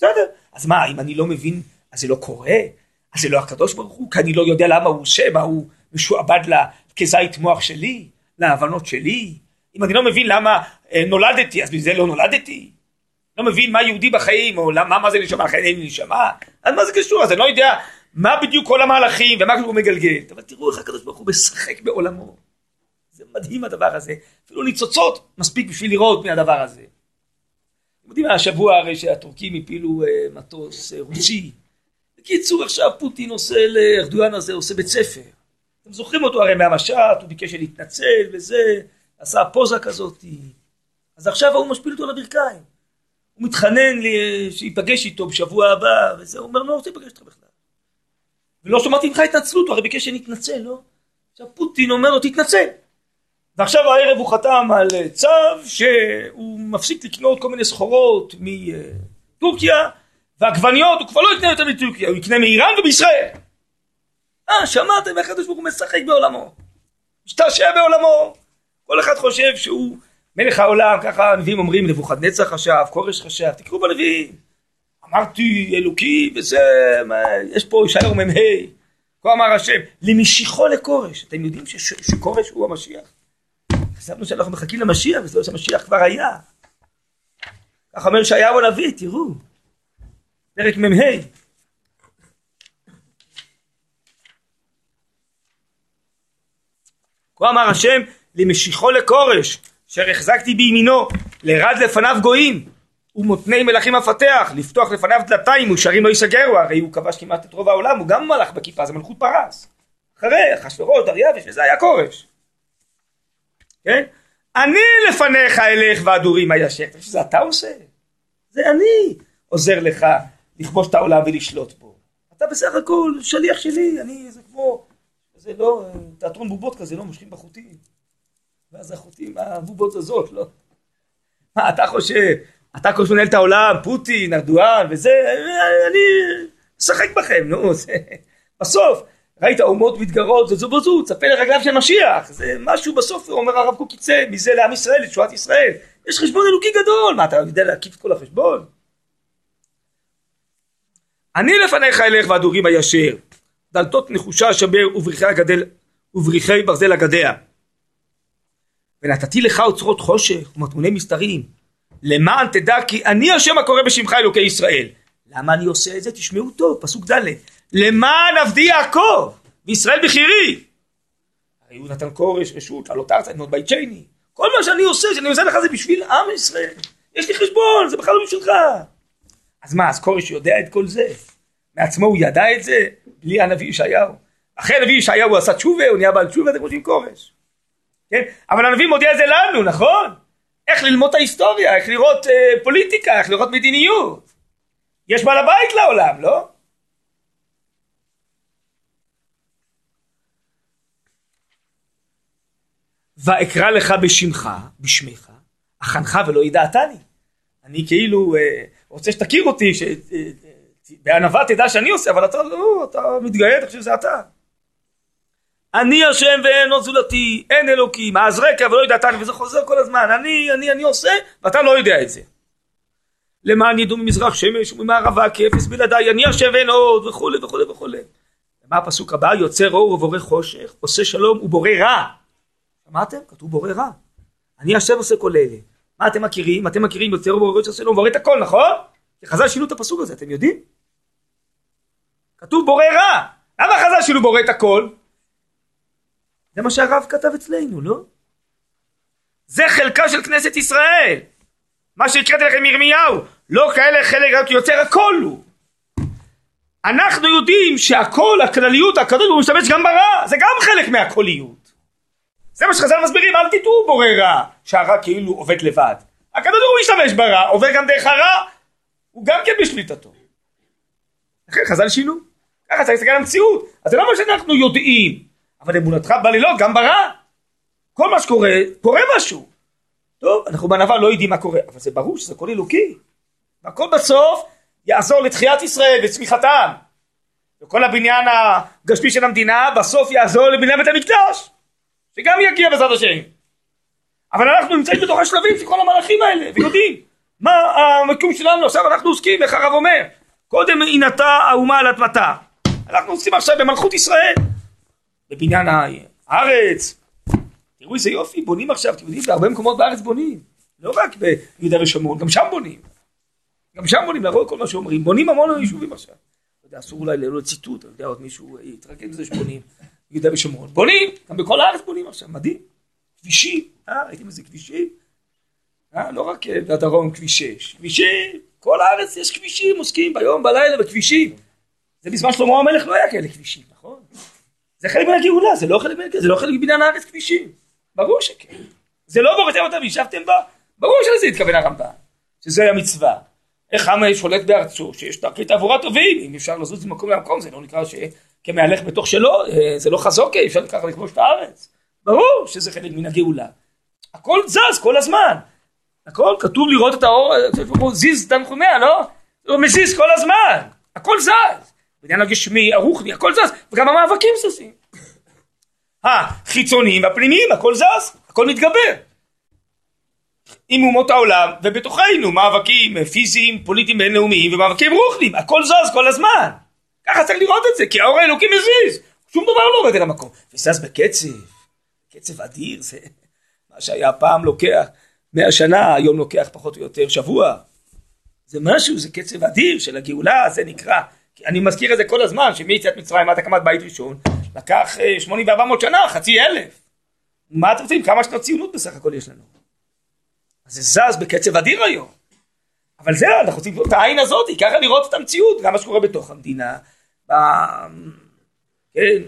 בסדר, אז מה, אם אני לא מבין, אז זה לא קורה? אז זה לא הקדוש ברוך הוא? כי אני לא יודע למה הוא עושה, מה הוא משועבד כזית מוח שלי, להבנות שלי? אם אני לא מבין למה אה, נולדתי, אז בזה לא נולדתי? לא מבין מה יהודי בחיים, או למה, מה זה נשמה, לכן אין לי נשמה, אז מה זה קשור? אז אני לא יודע מה בדיוק כל המהלכים ומה הוא מגלגל. אבל תראו איך הקדוש ברוך הוא משחק בעולמו. זה מדהים הדבר הזה. אפילו ניצוצות מספיק בשביל לראות מהדבר הזה. יודעים מה השבוע הרי שהטורקים הפילו אה, מטוס אה, רוסי. בקיצור עכשיו פוטין עושה לארדואן הזה עושה בית ספר. אתם זוכרים אותו הרי מהמשט, הוא ביקש להתנצל וזה, עשה פוזה כזאת. אז עכשיו הוא משפיל אותו על הברכיים. הוא מתחנן לי שיפגש איתו בשבוע הבא, וזה, הוא אומר, לא רוצה להיפגש איתך בכלל. ולא שמעתי ממך התנצלות, הוא הרי ביקש שנתנצל, לא? עכשיו פוטין אומר לו, תתנצל. ועכשיו הערב הוא חתם על צו שהוא מפסיק לקנות כל מיני סחורות מטורקיה, ועגבניות הוא כבר לא יקנה יותר מטורקיה, הוא יקנה מאיראן ובישראל. אה, שמעתם איך הקדוש ברוך הוא משחק בעולמו. משתעשע בעולמו. כל אחד חושב שהוא מלך העולם, ככה הנביאים אומרים, נבוכדנצר חשב, כורש חשב, תקראו בנביאים. אמרתי אלוקי וזה, מה, יש פה ישעיהו מ"ה, כה אמר השם, למשיכו לכורש. אתם יודעים שכורש הוא המשיח? חשבנו שאנחנו מחכים למשיח, וזה לא שהמשיח כבר היה. כך אומר ישעיהו הנביא, תראו, פרק מ"ה. כה אמר השם, למשיכו לכורש, אשר החזקתי בימינו, לרד לפניו גויים, ומותני מלכים אפתח, לפתוח לפניו דלתיים ושערים לא ייסגרו, הרי הוא כבש כמעט את רוב העולם, הוא גם מלך בכיפה, זה מלכות פרס. אחרי אחשוורוש, דריווש, וזה היה כורש. כן? אני לפניך אלך והדורים הישר. זה אתה עושה? זה אני עוזר לך לכבוש את העולם ולשלוט בו. אתה בסך הכל שליח שלי, אני, זה כמו, זה לא תיאטרון בובות כזה, לא מושכים בחוטים. ואז החוטים, הבובות הזאת, לא. מה, אתה חושב, אתה כל מנהל את העולם, פוטין, ארדואן וזה, אני משחק בכם, נו, זה... בסוף, ראית אומות מתגרות, זו בזו, צפה לרגליו של משיח, זה משהו בסוף, אומר הרב קוק יצא מזה לעם ישראל, לתשועת ישראל. יש חשבון אלוקי גדול, מה אתה יודע להקיף את כל החשבון? אני לפניך אלך והדורים הישר, דלתות נחושה אשבר ובריחי הגדל, ובריחי ברזל אגדיה. ונתתי לך אוצרות חושך ומטמוני מסתרים, למען תדע כי אני השם הקורא בשמך אלוקי ישראל. למה אני עושה את זה? תשמעו טוב, פסוק ד' למען עבדי יעקב, וישראל בחירי. הרי הוא נתן כורש, רשות, לעלות ארצה, לבנות בית שני. כל מה שאני עושה, שאני עושה לך זה בשביל עם ישראל. יש לי חשבון, זה בכלל לא בשבילך. אז מה, אז כורש יודע את כל זה? מעצמו הוא ידע את זה? בלי הנביא ישעיהו. אחרי הנביא ישעיהו הוא עשה תשובה, הוא נהיה בעל תשובה, אתם חושבים כורש. כן? אבל הנביא מודיע את זה לנו, נכון? איך ללמוד את ההיסטוריה, איך לראות אה, פוליטיקה, איך לראות מדיניות. יש בעל הבית לעולם, לא? ואקרא לך בשמך, בשמך, אכנך ולא ידעתני. אני כאילו אה, רוצה שתכיר אותי, שבענווה אה, תדע שאני עושה, אבל אתה לא, אתה מתגאה, אתה חושב שזה אתה. אני השם ואין עוד זולתי, אין אלוקים, אז רקע ולא ידעתני, וזה חוזר כל הזמן, אני, אני, אני עושה, ואתה לא יודע את זה. למען ידעו ממזרח שמש וממערבה כאפס בלעדיי, אני השם ואין עוד, וכולי וכולי וכולי. מה הפסוק הבא? יוצר אור ובורא חושך, עושה שלום ובורא רע. שמעתם? כתוב בורא רע. אני השם עושה כל אלה. מה אתם מכירים? אתם מכירים אור ובורא שלום ובורא את הכל, נכון? חז"ל שינו את הפסוק הזה, אתם יודעים? כתוב בורא רע. למה חז"ל שינו בורא את הכל? זה מה שהרב כתב אצלנו, לא? זה חלקה של כנסת ישראל. מה שהקראתי לכם מירמיהו, לא כאלה חלק רק יוצר הכל הוא. אנחנו יודעים שהכל, הכלליות, הקדוש הוא משתמש גם ברע, זה גם חלק מהקוליות. זה מה שחז"ל מסבירים, אל תטעו בורא רע, שהרע כאילו עובד לבד. הקדוש הוא משתמש ברע, עובר גם דרך הרע, הוא גם כן בשליטתו. לכן חז"ל שינו, ככה צריך להסתכל על המציאות, אז זה לא מה שאנחנו יודעים, אבל אמונתך בלילות גם ברע. כל מה שקורה, קורה משהו. טוב, אנחנו בענווה לא יודעים מה קורה, אבל זה ברור שזה הכל אלוקי. והכל בסוף יעזור לתחיית ישראל וצמיחתם. וכל הבניין הגשמי של המדינה בסוף יעזור לבניין בית המקדש, שגם יגיע בעזרת השם. אבל אנחנו נמצאים בתוך השלבים של כל המהלכים האלה, ויודעים מה המקום שלנו, עכשיו אנחנו עוסקים, איך הרב אומר, קודם עינתה האומה על אדמתה. אנחנו עושים עכשיו במלכות ישראל. בבניין הארץ. תראו איזה יופי, בונים עכשיו, אתם יודעים, בהרבה מקומות בארץ בונים. לא רק ביהודה ושומרון, גם שם בונים. גם שם בונים, להראות כל מה שאומרים. בונים המון יישובים עכשיו. אסור אולי ללא ציטוט, אתה יודע, עוד מישהו יתרכז בזה שבונים. יהודה ושומרון. בונים, גם בכל הארץ בונים עכשיו, מדהים. כבישים, אה, ראיתם איזה כבישים? אה? לא רק אה, בדרום כביש 6, כבישים, כל הארץ יש כבישים, עוסקים ביום, בלילה בכבישים. זה בזמן שלמה המלך לא היה כאלה כבישים, נכון? זה חלק מהגאולה, זה לא חלק מהגאולה, זה לא חלק מבניין הארץ כבישים. ברור שכן. זה לא בוראתם אותם וישבתם בה, ברור שלזה התכוון הרמב"ם, שזה המצווה. איך עם שולט בארצו, שיש דרכי תעבורה טובים, אם אפשר לזוז ממקום למקום, זה לא נקרא שכמהלך בתוך שלו, אה, זה לא חזוקה, אפשר ככה לכבוש את הארץ. ברור שזה חלק מן הגאולה. הכל זז כל הזמן. הכל כתוב לראות את האור, אה, זיז תנחומיה, לא? הוא מזיז כל הזמן, הכל זז. בעניין הגשמי, הרוחני, הכל זז, וגם המאבקים זזים. החיצוניים והפנימיים, הכל זז, הכל מתגבר. עם אומות העולם ובתוכנו מאבקים פיזיים, פוליטיים בינלאומיים ומאבקים רוחניים, הכל זז כל הזמן. ככה צריך לראות את זה, כי האור האלוקי מזיז, שום דבר לא עומד על המקום, וזז בקצב, קצב אדיר, זה מה שהיה פעם לוקח מאה שנה, היום לוקח פחות או יותר שבוע. זה משהו, זה קצב אדיר של הגאולה, זה נקרא, אני מזכיר את זה כל הזמן, שמיציאת מצרים עד הקמת בית ראשון, לקח 80 אה, ו-400 שנה, חצי אלף. מה אתם רוצים? כמה שנות ציונות בסך הכל יש לנו? זה זז בקצב אדיר היום. אבל זה, אנחנו רוצים את העין הזאת, ככה לראות את המציאות, גם מה שקורה בתוך המדינה. כן,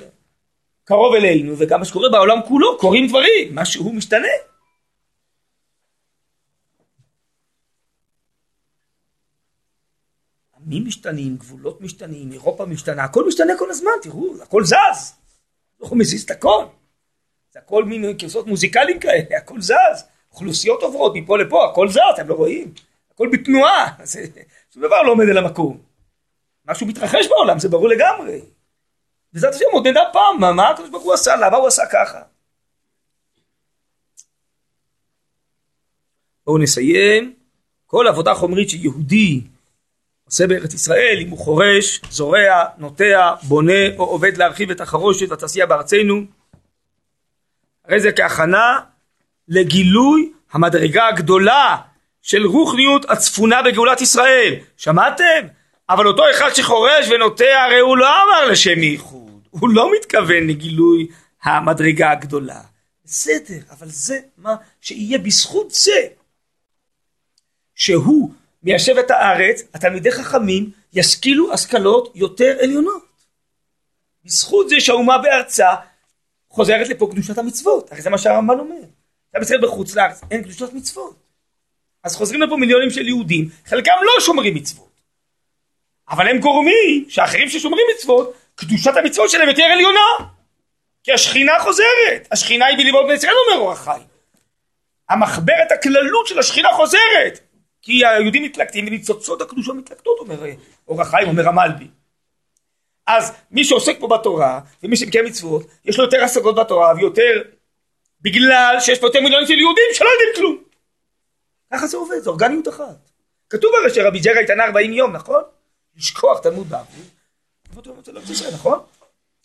קרוב אלינו, וגם מה שקורה בעולם כולו, קורים דברים, משהו משתנה. עמים משתנים, גבולות משתנים, אירופה משתנה, הכל משתנה כל הזמן, תראו, הכל זז. הוא מזיז את הכל. זה הכל מין כרסות מוזיקליים כאלה, הכל זז. אוכלוסיות עוברות מפה לפה, הכל זר, אתם לא רואים? הכל בתנועה, שום דבר לא עומד על המקום. משהו מתרחש בעולם, זה ברור לגמרי. בעזרת השם עוד פעם, מה, מה הקדוש ברוך הוא עשה, למה הוא עשה ככה. בואו נסיים. כל עבודה חומרית שיהודי עושה בארץ ישראל, אם הוא חורש, זורע, נוטע, בונה או עובד להרחיב את החרושת והתעשייה בארצנו, הרי זה כהכנה לגילוי המדרגה הגדולה של רוחניות הצפונה בגאולת ישראל. שמעתם? אבל אותו אחד שחורש ונוטע הרי הוא לא אמר לשם ייחוד, הוא לא מתכוון לגילוי המדרגה הגדולה. בסדר, אבל זה מה שיהיה בזכות זה שהוא מיישב את הארץ, התלמידי חכמים ישכילו השכלות יותר עליונות. בזכות זה שהאומה בארצה חוזרת לפה קדושת המצוות, הרי זה מה שהרמב"ן אומר. עם ישראל בחוץ לארץ, אין קדושת מצוות. אז חוזרים לפה מיליונים של יהודים, חלקם לא שומרים מצוות. אבל הם גורמים שאחרים ששומרים מצוות, קדושת המצוות שלהם יותר עליונה. כי השכינה חוזרת, השכינה היא בליבות בני ישראל אומר אורח חיים. המחברת הכללות של השכינה חוזרת. כי היהודים מתלקטים וניצוצות הקדושה מתלקטות אומר אורח חיים, אומר המלבי. אז מי שעוסק פה בתורה ומי שמקיים מצוות יש לו יותר השגות בתורה ויותר בגלל שיש פה יותר מיליונים של יהודים שלא יודעים כלום. ככה זה עובד, זו אורגניות אחת. כתוב הרי שרבי ג'רה התענה 40 יום, נכון? לשכוח תלמוד בבלי. נכון?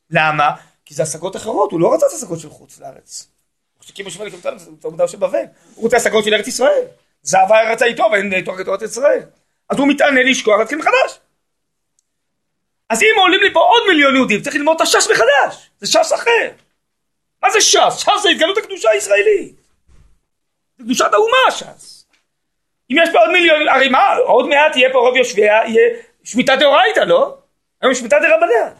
למה? כי זה השגות אחרות, הוא לא רצה את השגות של חוץ לארץ. שקימו שמונה תלמודה של בבל, הוא רוצה השגות של ארץ ישראל. זהבה רצה איתו ואין תורה כתורת ישראל. אז הוא מתענה לשכוח להתחיל מחדש. אז אם עולים לי פה עוד מיליון יהודים, צריך ללמוד את הש"ס מחדש. זה ש"ס אחר. מה זה ש"ס? ש"ס זה התגלות הקדושה הישראלית. זה קדושת האומה ש"ס. אם יש פה עוד מיליון, הרי מה, עוד מעט יהיה פה רוב יושביה, יהיה שמיטה דאורייתא, לא? היום שמיטה דרבנן.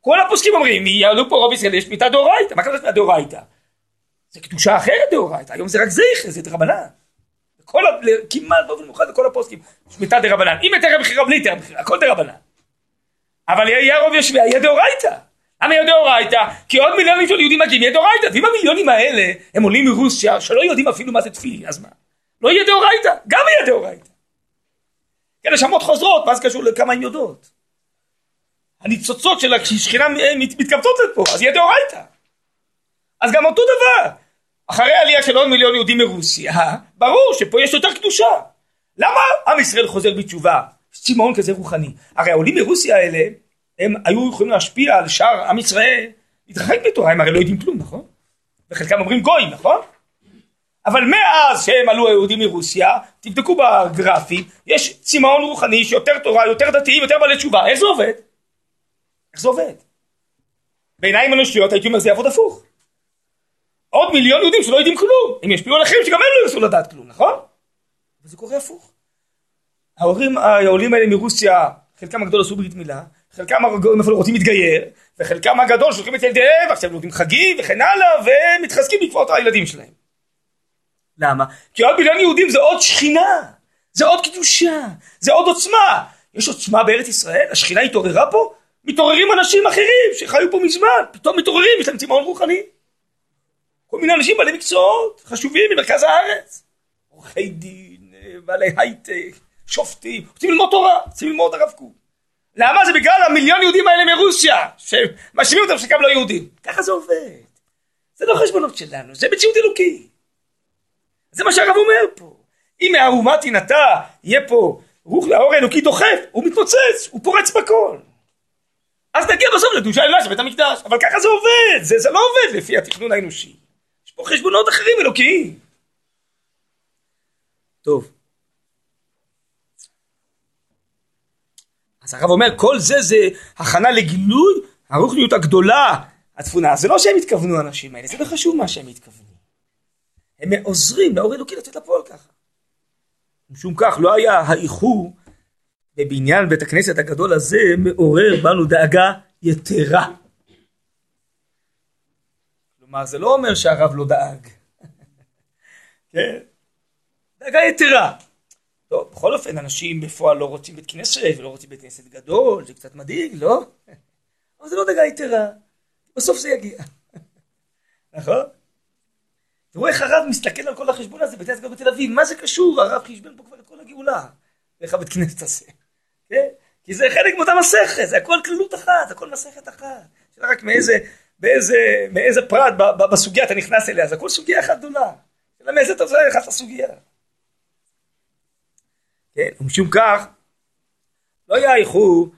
כל הפוסקים אומרים, יעלו פה רוב ישראל, יש שמיטה דאורייתא. מה שמיטה דאורייתא? זה קדושה אחרת דאורייתא, היום זה רק זכר, זה דרבנן. כל, כמעט באופן מיוחד לכל הפוסקים, שמיטה דרבנן. אם יותר בחירה בלי יותר בחירה, הכל דרבנן. אבל יהיה רוב יושביה, יהיה דאורייתא. למה יהיה דאורייתא? כי עוד מיליונים של יהודים מגיעים, יהיה דאורייתא. ואם המיליונים האלה הם עולים מרוסיה, שלא יודעים אפילו מה זה תפילין, אז מה? לא יהיה דאורייתא, גם יהיה דאורייתא. כן, נשמות חוזרות, זה קשור לכמה הן יודעות? הניצוצות של השכינה מתכווצות לפה, אז יהיה דאורייתא. אז גם אותו דבר. אחרי עלייה של עוד מיליון יהודים מרוסיה, ברור שפה יש יותר קדושה. למה עם ישראל חוזר בתשובה? צמאון כזה רוחני. הרי העולים מרוסיה האלה, הם היו יכולים להשפיע על שאר עם ישראל, להתרחק בתורה, הם הרי לא יודעים כלום, נכון? וחלקם אומרים גויים, נכון? אבל מאז שהם עלו היהודים מרוסיה, תבדקו בגרפים, יש צמאון רוחני שיותר תורה, יותר דתיים, יותר בעלי תשובה, איך זה עובד? איך זה עובד? בעיניים אנושיות הייתי אומר זה יעבוד הפוך. עוד מיליון יהודים שלא יודעים כלום, הם ישפיעו על אחרים שגם הם לא ירצו לדעת כלום, נכון? וזה קורה הפוך. ההורים העולים האלה מרוסיה, חלקם הגדול עשו ברית מילה, חלקם אפילו רוצים להתגייר, וחלקם הגדול שולחים את ילדיהם, ועכשיו לומדים חגים וכן הלאה, ומתחזקים בעקבות הילדים שלהם. למה? כי עוד מיליון יהודים זה עוד שכינה, זה עוד קדושה, זה עוד עוצמה. יש עוצמה בארץ ישראל, השכינה התעוררה פה, מתעוררים אנשים אחרים שחיו פה מזמן, פתאום מתעוררים, יש להם צמאון רוחני. כל מיני אנשים בעלי מקצועות חשובים ממרכז הארץ. עורכי דין, בעלי הייטק, שופטים, רוצים ללמוד תורה, רוצים ללמוד הרב קוק. למה? זה בגלל המיליון יהודים האלה מרוסיה, שמאשימים אותם שגם לא יהודים. ככה זה עובד. זה לא חשבונות שלנו, זה מציאות אלוקי. זה מה שהרב אומר פה. אם מהאומה תינטע, יהיה פה רוח לאור האלוקי דוחף, הוא מתפוצץ, הוא פורץ בכל. אז נגיע בסוף לקדושה עליונה של בית המקדש. אבל ככה זה עובד, זה, זה לא עובד לפי התכנון האנושי. יש פה חשבונות אחרים אלוקיים. טוב. אז הרב אומר, כל זה זה הכנה לגילוי הרוחניות הגדולה, הצפונה. זה לא שהם התכוונו האנשים האלה, זה לא חשוב מה שהם התכוונו. הם עוזרים לאור אלוקי לצאת לפועל ככה. משום כך לא היה האיחור בבניין בית הכנסת הגדול הזה מעורר בנו דאגה יתרה. כלומר זה לא אומר שהרב לא דאג. כן? דאגה יתרה. טוב, בכל אופן אנשים בפועל לא רוצים בית כנסת ולא רוצים בית כנסת גדול, זה קצת מדאיג, לא? אבל זה לא דאגה יתרה. בסוף זה יגיע. נכון? תראו איך הרב מסתכל על כל החשבון הזה בתי הסגר בתל אביב, מה זה קשור? הרב חשבן פה כבר את כל הגאולה. איך הבית כנסת הזה. כן? כי זה חלק מאותה מסכת, זה הכל כללות אחת, הכל מסכת אחת. שאלה רק מאיזה, באיזה, מאיזה פרט בסוגיה אתה נכנס אליה, זה הכל סוגיה אחת גדולה. שאלה מאיזה אתה נכנס לסוגיה. כן, ומשום כך, לא היה איחור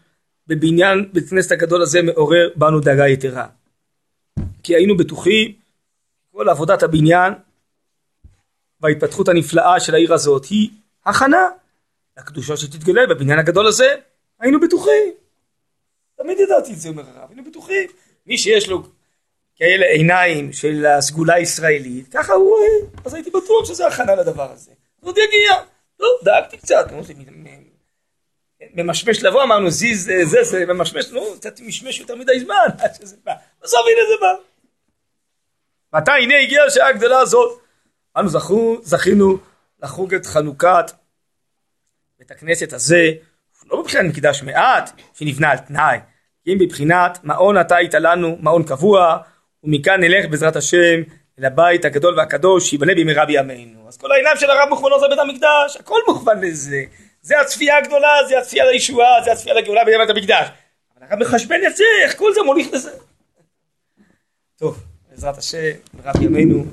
בבניין בית כנסת הגדול הזה מעורר בנו דאגה יתרה. כי היינו בטוחים כל עבודת הבניין וההתפתחות הנפלאה של העיר הזאת היא הכנה לקדושה שתתגלה בבניין הגדול הזה, היינו בטוחים. תמיד ידעתי את זה, אומר הרב, היינו בטוחים. מי שיש לו כאלה עיניים של הסגולה הישראלית, ככה הוא רואה, אז הייתי בטוח שזה הכנה לדבר הזה. עוד יגיע. טוב, דאגתי קצת, ממשמש לבוא, אמרנו, זיז, זה, זה, ממשמש, נו, קצת משמש יותר מדי זמן, עד שזה בא. בסוף הנה זה בא. מתי הנה הגיעה השעה הגדולה הזאת? אנו זכו, זכינו לחוג את חנוכת בית הכנסת הזה, לא מבחינת מקדש מעט, שנבנה על תנאי, אם בבחינת מעון אתה היית לנו מעון קבוע, ומכאן נלך בעזרת השם אל הבית הגדול והקדוש שיבנה במהרה בימינו. אז כל העיניים של הרב מוכוונות זה בית המקדש, הכל מוכוון לזה. זה הצפייה הגדולה, זה הצפייה לישועה, זה הצפייה לגאולה בימת המקדש. אבל הרב מחשבן את זה, איך כל זה מוליך לזה. טוב. בעזרת השם, רב ימינו.